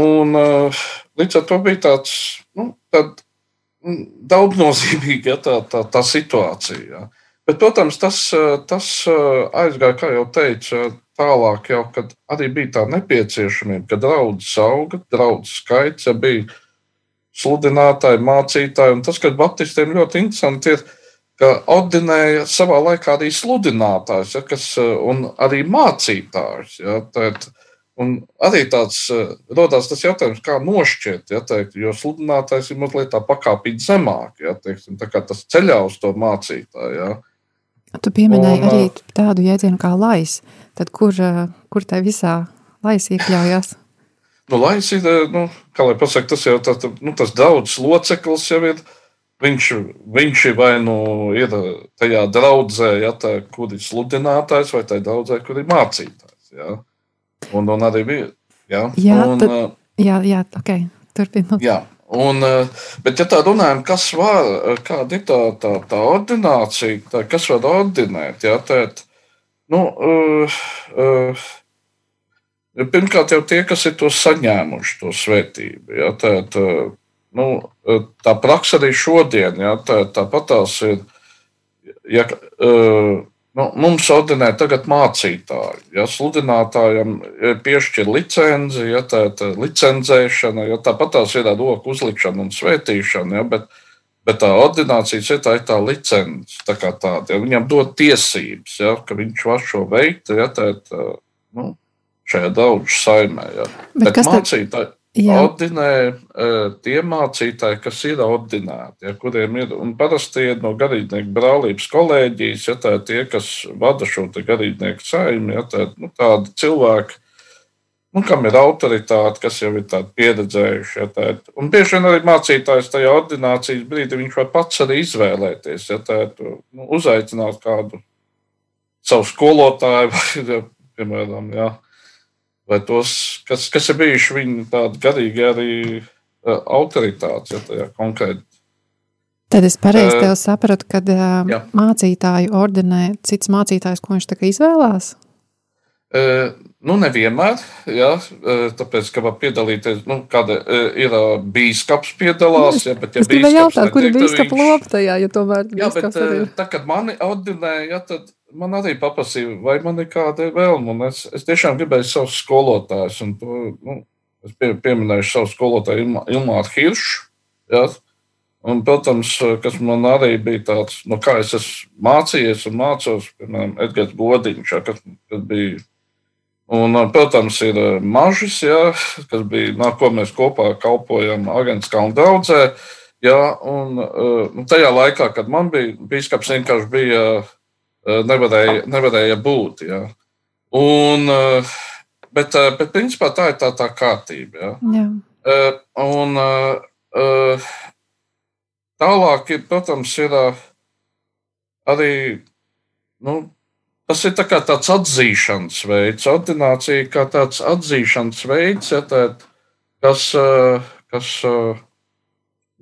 Un, uh, līdz ar to bija tāds nu, tād, daudznozīmīga ja, tā, tā, tā situācija. Ja. Bet, protams, tas, tas aizgāja, kā jau teicu, tālāk, jau, kad arī bija tā nepieciešamība, ka draudzes auga, draudzes skaits, ja bija sludinātāji, mācītāji. Un tas, kas Baptistiem ļoti interesanti ir, ka ordinēja savā laikā arī sludinātājs, ja, kas, un arī mācītājs. Ja, tēt, un arī tāds radās tas jautājums, kā nošķirt, ja, teikt, jo sludinātājs ir mazliet tā pakāpīt zemāk, ja, teiksim, tā kā tas ceļā uz to mācītāju. Ja. Tu pieminēji un, arī tādu jēdzienu kā lais. Tad kur, kur tai visā lais iekļaujās? Nu, lais ir, nu, kā lai pasaka, tas jau tā, nu, tas daudz loceklis jau ir, uh, Viņš, viņš vai nu ir tajā draudzē, ja, tā, kur ir sludinātājs, vai tajā draudzē, kur ir mācītājs. Ja. Un, un arī bija. Ja, jā, un, tad, jā, jā, ok, turpinot. Jā. Un, bet, ja tā runājam, kas var, kāda ir tā, tā, tā ordinācija, tā, kas var ordinēt, ja, tā, nu, uh, uh, pirmkārt jau tie, kas ir to saņēmuši, to svētību, ja, tā, tā, nu, tā praksa arī šodien, ja, tā, tāpat tās ir. Ja, nu, mums ordinē tagad mācītāji. Ja, sludinātājam piešķir licenci, ja, tā ir licenzēšana, ja, tāpat tās ir roku uzlikšana un svētīšana. Ja, bet, Bet tā ordinācijas ir tā, ir tā licence, tā kā tāda. Ja viņam dod tiesības, ja, ka viņš var šo veikt, ja tā ir tā, nu, šajā daudz saimē. Ja. Bet Bet kas mācītāji Jā. ordinē eh, tie mācītāji, kas ir ordinēti, ja, kuriem ir, un parasti ir no garīdznieku brālības kolēģijas, ja tā ir tie, kas vada šo garīdznieku saimi, ja tā ir nu, tādi cilvēki, nu, kam ir autoritāte, kas jau ir tādi pieredzējuši. Ja, tā ir. Un bieži vien arī mācītājs tajā ordinācijas brīdī viņš var pats arī izvēlēties, ja tā ir, nu, uzaicināt kādu savu skolotāju <laughs> vai, ja, piemēram, ja, vai tos, kas, kas ir bijuši viņu tādi garīgi arī uh, autoritātes, ja tajā konkrēti. Tad es pareizi tev sapratu, ka uh, jā. mācītāju ordinē cits mācītājs, ko viņš tā kā izvēlās. Uh, nu, nevienmēr, jā, uh, tāpēc, ka var piedalīties, nu, kāda uh, ir uh, bīskaps piedalās, ja, bet ja bīskaps jautāt, kur ir netiek, bīskapa viņš- lopa tajā, jo tomēr Jā, bet bīskaps arī eh, ir. tā, kad mani ordinēja, ja, tad man arī paprasīja, vai man ir kāda vēlme. un Es, es tiešām gribēju savus skolotājus, un to, nu, es pie, pieminēju savu skolotāju Ilmā- Ilmāru Hiršu. Ja, un, protams, kas man arī bija tāds, no kā es esmu mācījies un mācos, piemēram, Edgars Godiņš, ja, kas, kas bija. Un, protams, ir eh, mažis, ja, kas bija, no ko mēs kopā kalpojam Agents Kalnu draudzē. Jā, un tajā laikā, kad man bija biskups, vienkārši bija, uh, nevarēja, nevarēja būt. Jā. Un, uh, bet, uh, bet, principā, tā ir tā, tā kārtība. Jā. Jā. Un tālāk, ir, protams, ir arī nu, tas ir tā tāds atzīšanas veids, ordinācija kā tāds atzīšanas veids, ja, tā, kas, kas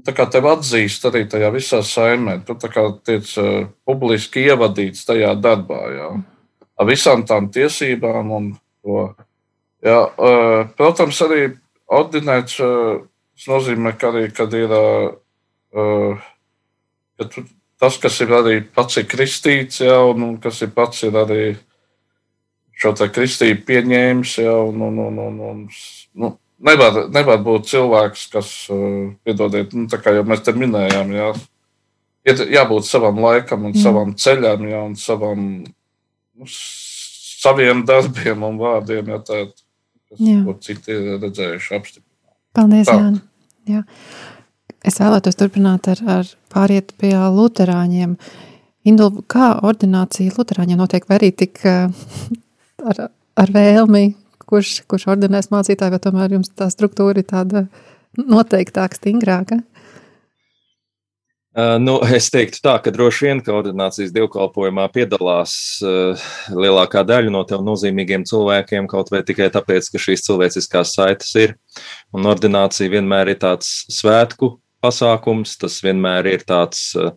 tā kā tevi atzīst arī tajā visā saimē. Tu tā kā tiec uh, publiski ievadīts tajā darbā, jā. ar visām tām tiesībām un to. Jā, uh, protams, arī ordinēts uh, nozīmē, ka arī, kad ir uh, ka tu, tas, kas ir arī pats ir kristīts, jā, un, un kas ir pats ir arī šo kristību pieņēmis, jā, un, un, un, un, un nu, nevar, nevar būt cilvēks, kas, uh, piedodiet, nu, tā kā jau mēs te minējām, jā, jābūt savam laikam un Jā. savam ceļam, jā, un savam, nu, saviem darbiem un vārdiem, jā, tā, kas, ko citi ir redzējuši apstiprināt. Paldies, Tā. Jāni. Jā. Es vēlētos turpināt ar, ar pāriet pie luterāņiem. Indul, kā ordinācija luterāņiem notiek, vai arī tik eh, <laughs> ar, ar vēlmi, kurš, kurš ordinēs mācītāju, vai tomēr jums tā struktūra ir tāda noteiktāka, stingrāka? Uh, nu, es teiktu, tā, ka droši vien, ka ordinācijas dievkalpojumā piedalās uh, lielākā daļa no tev nozīmīgiem cilvēkiem, kaut vai tikai tāpēc, ka šīs cilvēciskās saites ir. Un ordinācija vienmēr ir tāds svētku pasākums, tas vienmēr ir tāds, uh,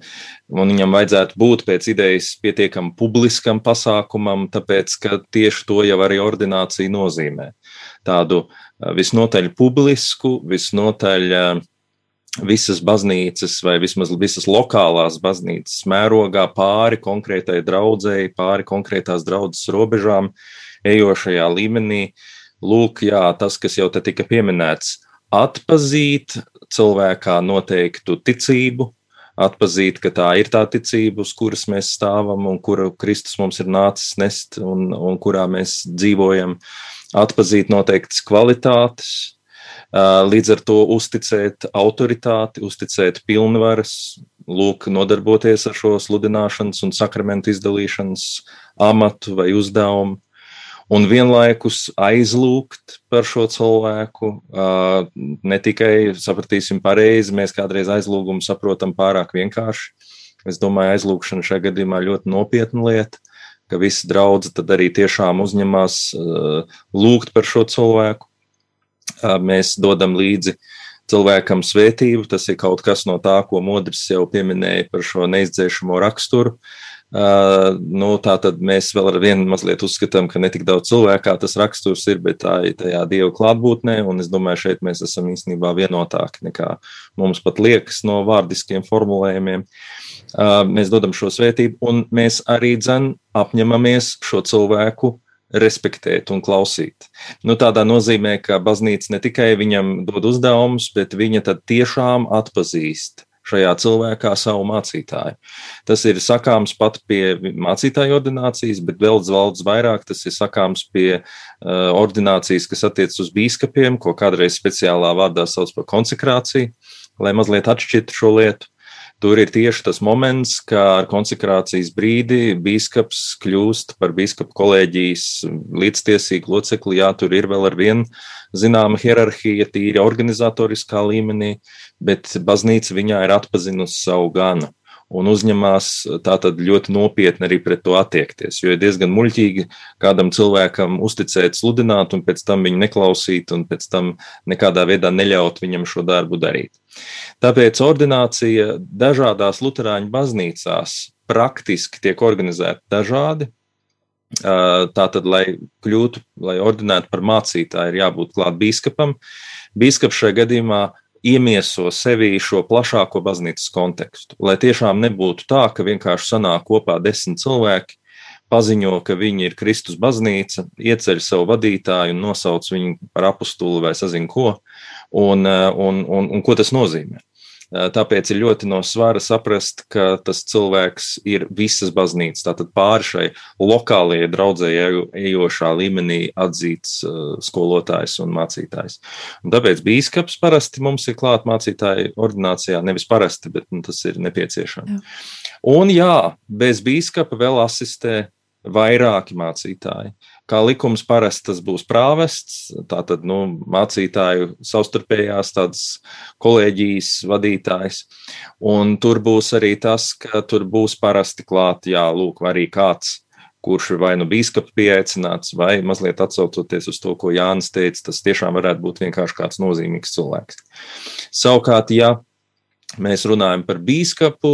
un viņam vajadzētu būt pēc idejas pietiekam publiskam pasākumam, tāpēc, ka tieši to jau arī ordinācija nozīmē. Tādu uh, visnotaļ publisku, visnotaļ uh, visas baznīcas vai vismaz visas lokālās baznīcas mērogā pāri konkrētai draudzēji, pāri konkrētās draudzes robežām, ejošajā līmenī. Lūk, jā, tas, kas jau te tika pieminēts, atpazīt cilvēkā noteiktu ticību, atpazīt, ka tā ir tā ticība, uz kuras mēs stāvam un kuru Kristus mums ir nācis nest un, un kurā mēs dzīvojam, atpazīt noteiktas kvalitātes, Līdz ar to uzticēt autoritāti, uzticēt pilnvaras, lūk, nodarboties ar šo sludināšanas un sakramentu izdalīšanas amatu vai uzdevumu. Un vienlaikus aizlūgt par šo cilvēku. Ne tikai sapratīsim pareizi, mēs kādreiz aizlūgumu saprotam pārāk vienkārši. Es domāju, aizlūgšana šajā gadījumā ļoti nopietna lieta, ka visi draugi tad arī tiešām uzņemās lūgt par šo cilvēku mēs dodam līdzi cilvēkam svētību. Tas ir kaut kas no tā, ko Modris jau pieminēja par šo neizdzēšamo raksturu. Uh, nu, tā tad mēs vēl ar vienu mazliet uzskatām, ka ne tik daudz cilvēkā tas raksturs ir, bet tā ir tajā dieva klātbūtnē. Un es domāju, šeit mēs esam īstenībā vienotāki nekā mums pat liekas no vārdiskiem formulējumiem. Uh, mēs dodam šo svētību, un mēs arī dzen apņemamies šo cilvēku respektēt un klausīt. Nu, tādā nozīmē, ka baznīca ne tikai viņam dod uzdevumus, bet viņa tad tiešām atpazīst šajā cilvēkā savu mācītāju. Tas ir sakāms pat pie mācītāju ordinācijas, bet vēl daudz vairāk tas ir sakāms pie uh, ordinācijas, kas attiecas uz bīskapiem, ko kādreiz speciālā vārdā sauc par konsekrāciju, lai mazliet atšķirtu šo lietu. Tur ir tieši tas moments, kā ar konsekrācijas brīdi biskups kļūst par biskupu kolēģijas līdztiesīgu locekli. Jā, tur ir vēl ar vienu zināma hierarhija, tīri organizatoriskā līmenī, bet baznīca viņā ir atpazinusi savu ganu un uzņemās tātad ļoti nopietni arī pret to attiekties. Jo ir diezgan muļķīgi kādam cilvēkam uzticēt, sludināt, un pēc tam viņu neklausīt, un pēc tam nekādā veidā neļaut viņam šo darbu darīt. Tāpēc ordinācija dažādās Lutāņu baznīcās praktiski tiek organizēta dažādi. Tātad, lai kļūtu, lai ordinētu par mācītāju, ir jābūt klāt biskupam. Biskups šajā gadījumā iemieso sevī šo plašāko baznīcas kontekstu. Lai tiešām nebūtu tā, ka vienkārši sanāk kopā desmit cilvēki, paziņo, ka viņi ir Kristus baznīca, ieceļ savu vadītāju un nosauc viņu par apustuli vai sazinu ko, un, un, un, un ko tas nozīmē. Tāpēc ir ļoti no svara saprast, ka tas cilvēks ir visas baznīcas, tātad pāri šai lokālajai draudzēji ejošā līmenī atzīts skolotājs un mācītājs. Un tāpēc bīskaps parasti mums ir klāt mācītāji ordinācijā, nevis parasti, bet nu, tas ir nepieciešams. Jā. Un jā, bez bīskapa vēl asistē vairāki mācītāji. Kā likums parasti tas būs prāvests, tātad nu, mācītāju savstarpējās tādas kolēģijas vadītājs. Un tur būs arī tas, ka tur būs parasti klāt, jā, lūk, arī kāds kurš ir vai nu biskups pieaicināts, vai mazliet atsaucoties uz to, ko Jānis teica, tas tiešām varētu būt vienkārši kāds nozīmīgs cilvēks. Savukārt, ja mēs runājam par biskupu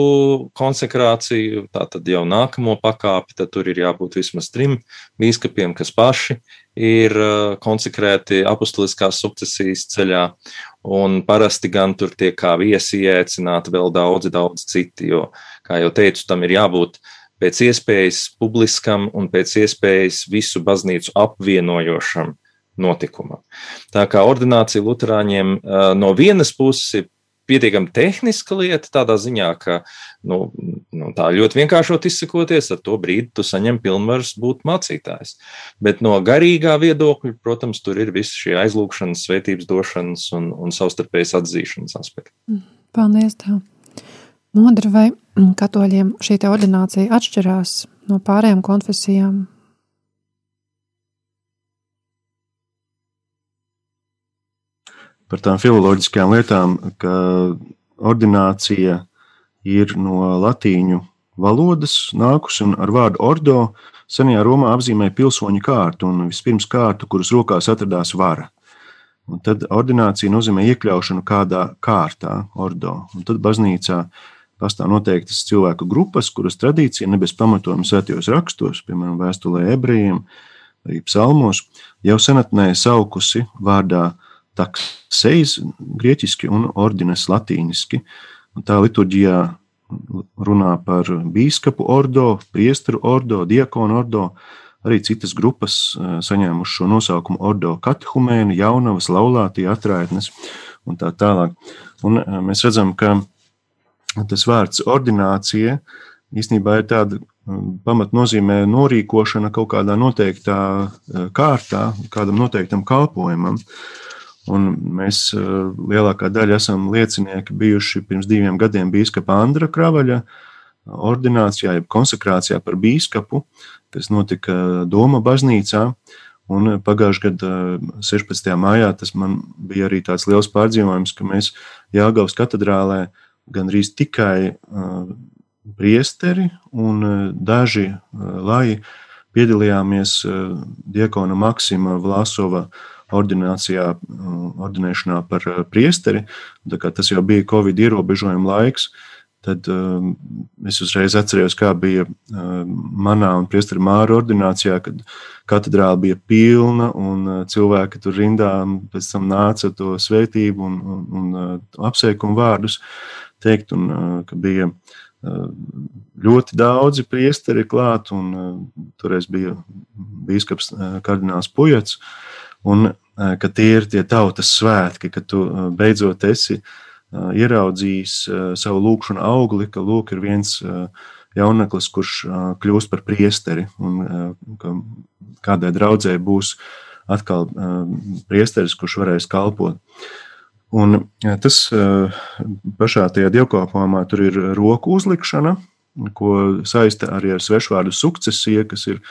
konsekrāciju, tā tad jau nākamo pakāpi, tad tur ir jābūt vismaz trim biskupiem, kas paši ir uh, konsekrēti apustuliskās sukcesijas ceļā, un parasti gan tur tiek kā viesi ieaicināti vēl daudzi, daudz citi, jo, kā jau teicu, tam ir jābūt pēc iespējas publiskam un pēc iespējas visu baznīcu apvienojošam notikumam. Tā kā ordinācija Lutāņiem uh, no vienas puses ir pietiekami tehniska lieta, tādā ziņā, ka nu, nu, tā ļoti vienkāršot izsakoties, ar to brīdi tu saņem pilnvaras būt mācītājs. Bet no garīgā viedokļa, protams, tur ir visi šie aizlūgšanas, svētības došanas un, un savstarpējas atzīšanas aspekti. Mm, paldies! Tev. Modra vai katoļiem šī ordinācija atšķirās no pārējām konfesijām? Par tām filoloģiskajām lietām, ka ordinācija ir no latīņu valodas nākusi un ar vārdu ordo senajā Romā apzīmē pilsoņu kārtu un vispirms kārtu, kuras rokās atradās vara. Un tad ordinācija nozīmē iekļaušanu kādā kārtā, ordo. Un tad baznīcā pastāv noteiktas cilvēku grupas, kuras tradīcija nebez pamatojuma svētajos rakstos, piemēram, vēstulē ebrejiem vai psalmos, jau senatnē saukusi vārdā taksejs grieķiski un ordines latīniski. Un tā liturģijā runā par bīskapu ordo, priesteru ordo, diakonu ordo, arī citas grupas eh, saņēmuši šo nosaukumu ordo katehumēni, jaunavas, laulātie, atraitnes un tā tālāk. Un eh, mēs redzam, ka tas vārds ordinācija īstenībā ir tāda pamatnozīmē norīkošana kaut kādā noteiktā eh, kārtā, kādam noteiktam kalpojumam. Un mēs eh, lielākā daļa esam liecinieki bijuši pirms diviem gadiem biskupa Andra Kravaļa ordinācijā, jeb konsekrācijā par biskupu, kas notika Doma baznīcā. Un pagājušajā gadā, 16. maijā, tas man bija arī tāds liels pārdzīvojums, ka mēs Jāgaunas katedrālē gandrīz tikai uh, priesteri un daži lai piedalījāmies diakona Maksima Vlasova ordinācijā, ordinēšanā par eh, priesteri. Tas jau bija Covid ierobežojuma laiks. Tad um, es uzreiz atceros, kā bija um, manā un priestera māra ordinācijā, kad katedrāle bija pilna un uh, cilvēki tur rindā pēc tam nāca to svētību un, un, un uh, apsveikumu vārdus teikt, un uh, ka bija uh, ļoti daudzi priesteri klāt, un uh, toreiz bija bīskaps uh, kardināls Pujats, un ka tie ir tie tautas svētki, ka tu beidzot esi ieraudzījis savu lūkšanu augli, ka lūk, ir viens jauneklis, kurš kļūst par priesteri, un ka kādai draudzē būs atkal priesteris, kurš varēs kalpot. Un tas pašā tajā dievkalpojumā tur ir roku uzlikšana, ko saista arī ar svešvārdu sukcesija, kas ir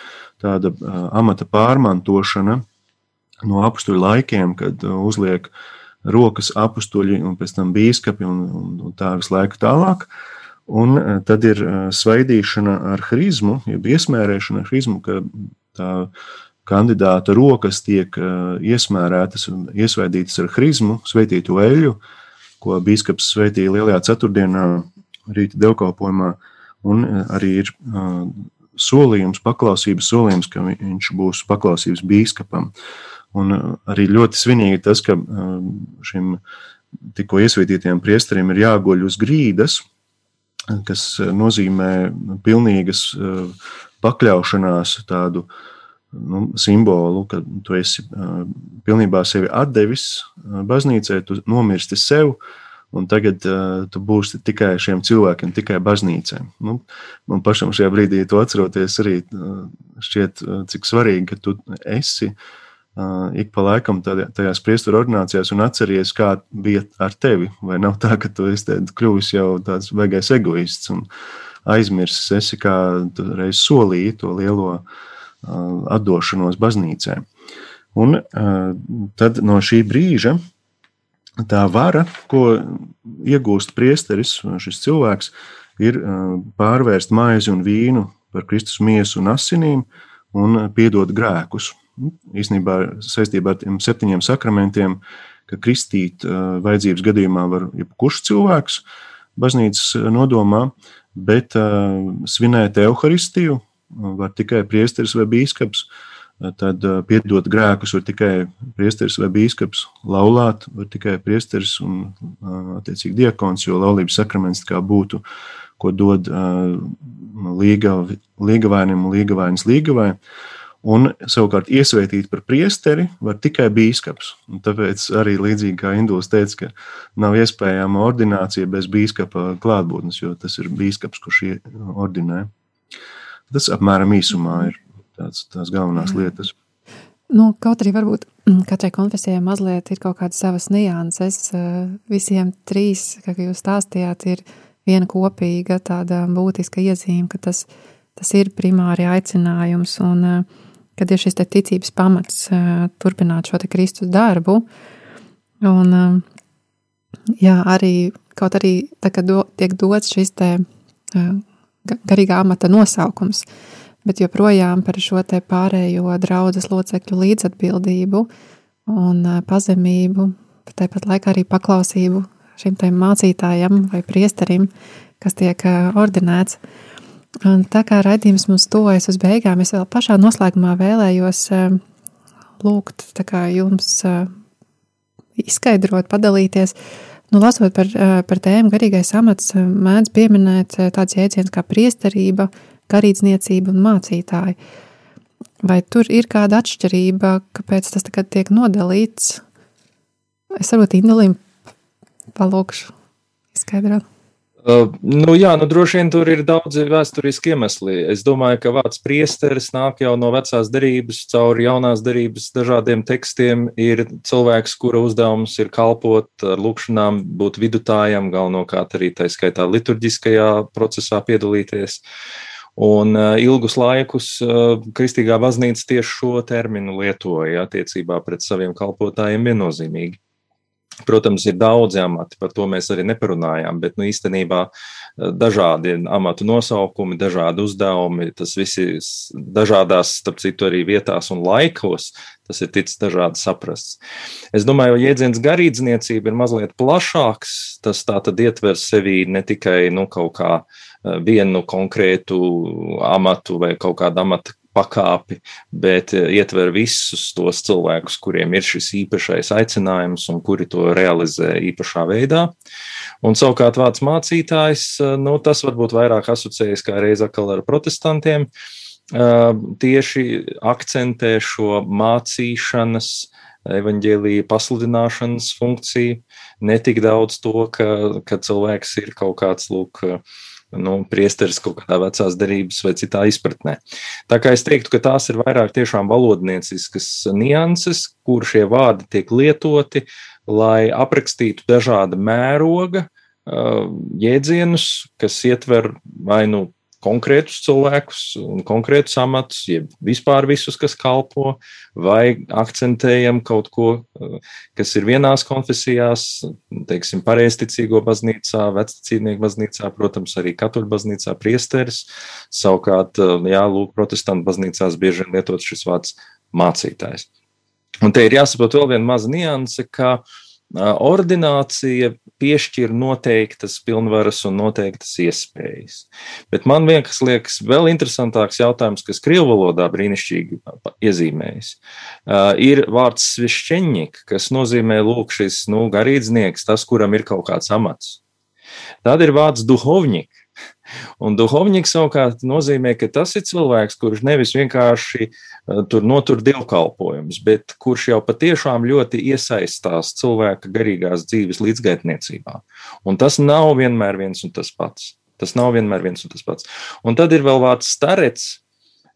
tāda amata pārmantošana no apstuļu laikiem, kad uzliek rokas apstuļi un pēc tam bīskapi un, un, un tā visu laiku tālāk. Un tad ir svaidīšana ar hrizmu, jeb iesmērēšana ar hrizmu, ka tā kandidāta rokas tiek iesmērētas un iesvaidītas ar hrizmu, sveitītu eļu, ko bīskaps sveitīja Lielajā ceturtdienā rīta devkalpojumā. Un arī ir solījums, paklausības solījums, ka viņš būs paklausības bīskapam. Un arī ļoti svinīgi tas, ka šim tikko iesvītītajam priesterim ir jāguļ uz grīdas, kas nozīmē pilnīgas pakļaušanās tādu nu, simbolu, ka tu esi pilnībā sevi atdevis baznīcai, tu nomirsti sev, un tagad uh, tu būsi tikai šiem cilvēkiem, tikai baznīcai. Nu, man pašam šajā brīdī to atceroties arī uh, šķiet, uh, cik svarīgi, ka tu esi uh, ik pa laikam tajās priesteru ordinācijās un atceries, kā bija ar tevi. Vai nav tā, ka tu esi kļuvis jau tāds beigais egoists un aizmirsis esi, kā reiz solīji to lielo atdošanos baznīcai. Un tad no šī brīža tā vara, ko iegūst priesteris, šis cilvēks, ir pārvērst maizi un vīnu par Kristus miesu un asinīm un piedot grēkus. Īsnībā saistībā ar tiem septiņiem sakramentiem, ka kristīt vajadzības gadījumā var jebkurš cilvēks baznīcas nodomā, bet svinēt evaharistiju var tikai priesteris vai bīskaps. Tad piedot grēkus var tikai priesteris vai bīskaps, laulāt var tikai priesteris un, attiecīgi, diakons, jo laulības sakraments kā būtu, ko dod līgavainim un līgavainis līgavai. Un savukārt iesvētīt par priesteri var tikai bīskaps. Un tāpēc arī līdzīgi kā Induls teica, ka nav iespējama ordinācija bez bīskapa klātbūtnes, jo tas ir bīskaps, kurš ordinē. Tas apmēram īsumā ir tāds, tās galvenās lietas. Nu, kaut arī varbūt katrai konfesijai mazliet ir kaut kādas savas nianses. Visiem trīs, kā jūs stāstījāt, ir viena kopīga tāda būtiska iezīme, ka tas, tas ir primāri aicinājums un kad ir šis ticības pamats turpināt šo Kristus darbu. Un, jā, arī kaut arī do, tiek dots šis te garīgā amata nosaukums, bet joprojām par šo pārējo draudzes locekļu līdzatbildību un pazemību, bet tāpat laikā arī paklausību šim mācītājam vai priesterim, kas tiek ordinēts. Un tā kā raidījums mums tuvojas uz beigām, es vēl pašā noslēgumā vēlējos lūgt jums izskaidrot, padalīties, Nu, lasot par, par tēmu, garīgais amats mēdz pieminēt tāds jēdziens kā priesterība, garīdzniecība un mācītāji. Vai tur ir kāda atšķirība, kāpēc tas tagad tiek nodalīts? Es varbūt Indulim palūkšu izskaidrot. Uh, nu, jā, nu, droši vien tur ir daudzi vēsturiski iemesli. Es domāju, ka vārds priesteris nāk jau no vecās derības, caur jaunās derības dažādiem tekstiem. Ir cilvēks, kura uzdevums ir kalpot ar lūkšanām, būt vidutājam, galvenokārt arī tā skaitā liturģiskajā procesā piedalīties. Un uh, ilgus laikus uh, Kristīgā baznīca tieši šo terminu lietoja attiecībā pret saviem kalpotājiem viennozīmīgi. Protams, ir daudzi amati, par to mēs arī neparunājām, bet nu, īstenībā eh, dažādi amatu nosaukumi, dažādi uzdevumi, tas viss dažādās, starp citu, arī vietās un laikos. Tas ir ticis dažādi saprasts. Es domāju, ka jēdziens garīdzniecība ir mazliet plašāks. Tas tā tad ietver sevī ne tikai nu, kaut kā eh, vienu konkrētu amatu vai kaut kādu amatu pakāpi, bet eh, ietver visus tos cilvēkus, kuriem ir šis īpašais aicinājums un kuri to realizē īpašā veidā. Un savukārt vārds mācītājs, eh, nu, tas varbūt vairāk asociējas kā reiz atkal ar protestantiem, eh, tieši akcentē šo mācīšanas evaņģēlīja pasludināšanas funkciju, ne tik daudz to, ka, ka cilvēks ir kaut kāds, lūk, nu, priesteris kaut kādā vecās derības vai citā izpratnē. Tā kā es teiktu, ka tās ir vairāk tiešām valodnieciskas nianses, kur šie vārdi tiek lietoti, lai aprakstītu dažāda mēroga jēdzienus, kas ietver vai nu konkrētus cilvēkus un konkrētus amatus, jeb vispār visus, kas kalpo, vai akcentējam kaut ko, kas ir vienās konfesijās, teiksim, pareizticīgo baznīcā, vecticīnieku baznīcā, protams, arī katoļu baznīcā priesteris. Savukārt, jā, lūk, protestantu baznīcās bieži vien lietot šis vārds mācītājs. Un te ir jāsaprot vēl viena maza nianse, ka uh, Ordinācija piešķir noteiktas pilnvaras un noteiktas iespējas. Bet man vienkārš liekas vēl interesantāks jautājums, kas krievu valodā brīnišķīgi iezīmējas. Ir vārds svešķeņņik, kas nozīmē lūk šis nu, garīdznieks, tas, kuram ir kaut kāds amats. Tad ir vārds duhovņik, Un duhovniks savukārt nozīmē, ka tas ir cilvēks, kurš nevis vienkārši uh, tur notur dievkalpojumus, bet kurš jau patiešām ļoti iesaistās cilvēka garīgās dzīves līdzgaitniecībā. Un tas nav vienmēr viens un tas pats. Tas nav vienmēr viens un tas pats. Un tad ir vēl vārds starets,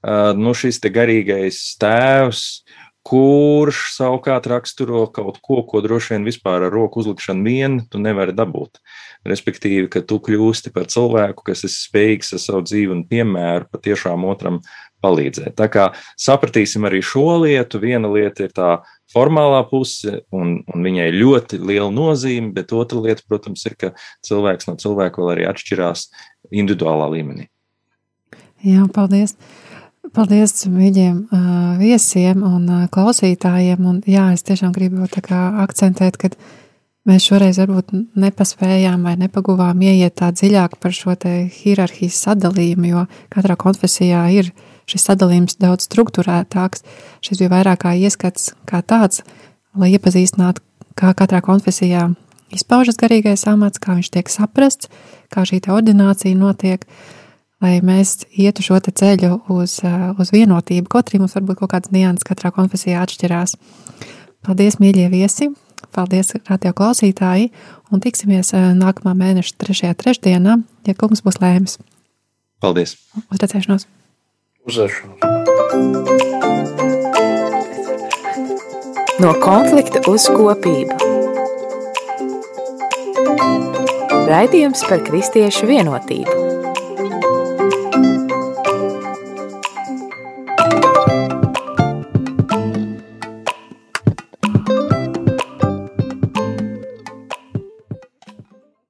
uh, nu šis garīgais tēvs, kurš savukārt raksturo kaut ko, ko droši vien vispār ar roku uzlikšanu vien tu nevari dabūt. Respektīvi, ka tu kļūsti par cilvēku, kas ir spējīgs ar savu dzīvi un piemēru patiešām otram palīdzēt. Tā kā sapratīsim arī šo lietu. Viena lieta ir tā formālā puse, un, un viņai ļoti liela nozīme, bet otra lieta, protams, ir, ka cilvēks no cilvēka vēl arī atšķirās individuālā līmenī. Jā, paldies! Paldies viņiem, viesiem un klausītājiem. Un, jā, es tiešām gribu akcentēt, ka mēs šoreiz varbūt nepaspējām vai nepaguvām ieiet tā dziļāk par šo hierarhijas sadalījumu, jo katrā konfesijā ir šis sadalījums daudz struktūrētāks. Šis bija vairāk kā ieskats kā tāds, lai iepazīstinātu, kā katrā konfesijā izpaužas garīgais amats, kā viņš tiek saprasts, kā šī ordinācija notiek. Uh, lai mēs ietu šo ceļu uz, uz vienotību. Kaut arī mums varbūt kaut kādas nianses katrā konfesijā atšķirās. Paldies, mīļie viesi! Paldies, radio klausītāji! Un tiksimies nākamā mēneša 3. trešdienā, ja kungs būs lēmis. Paldies! Uz redzēšanos! Uz redzēšanos! No konflikta uz kopību. Raidījums par kristiešu vienotību.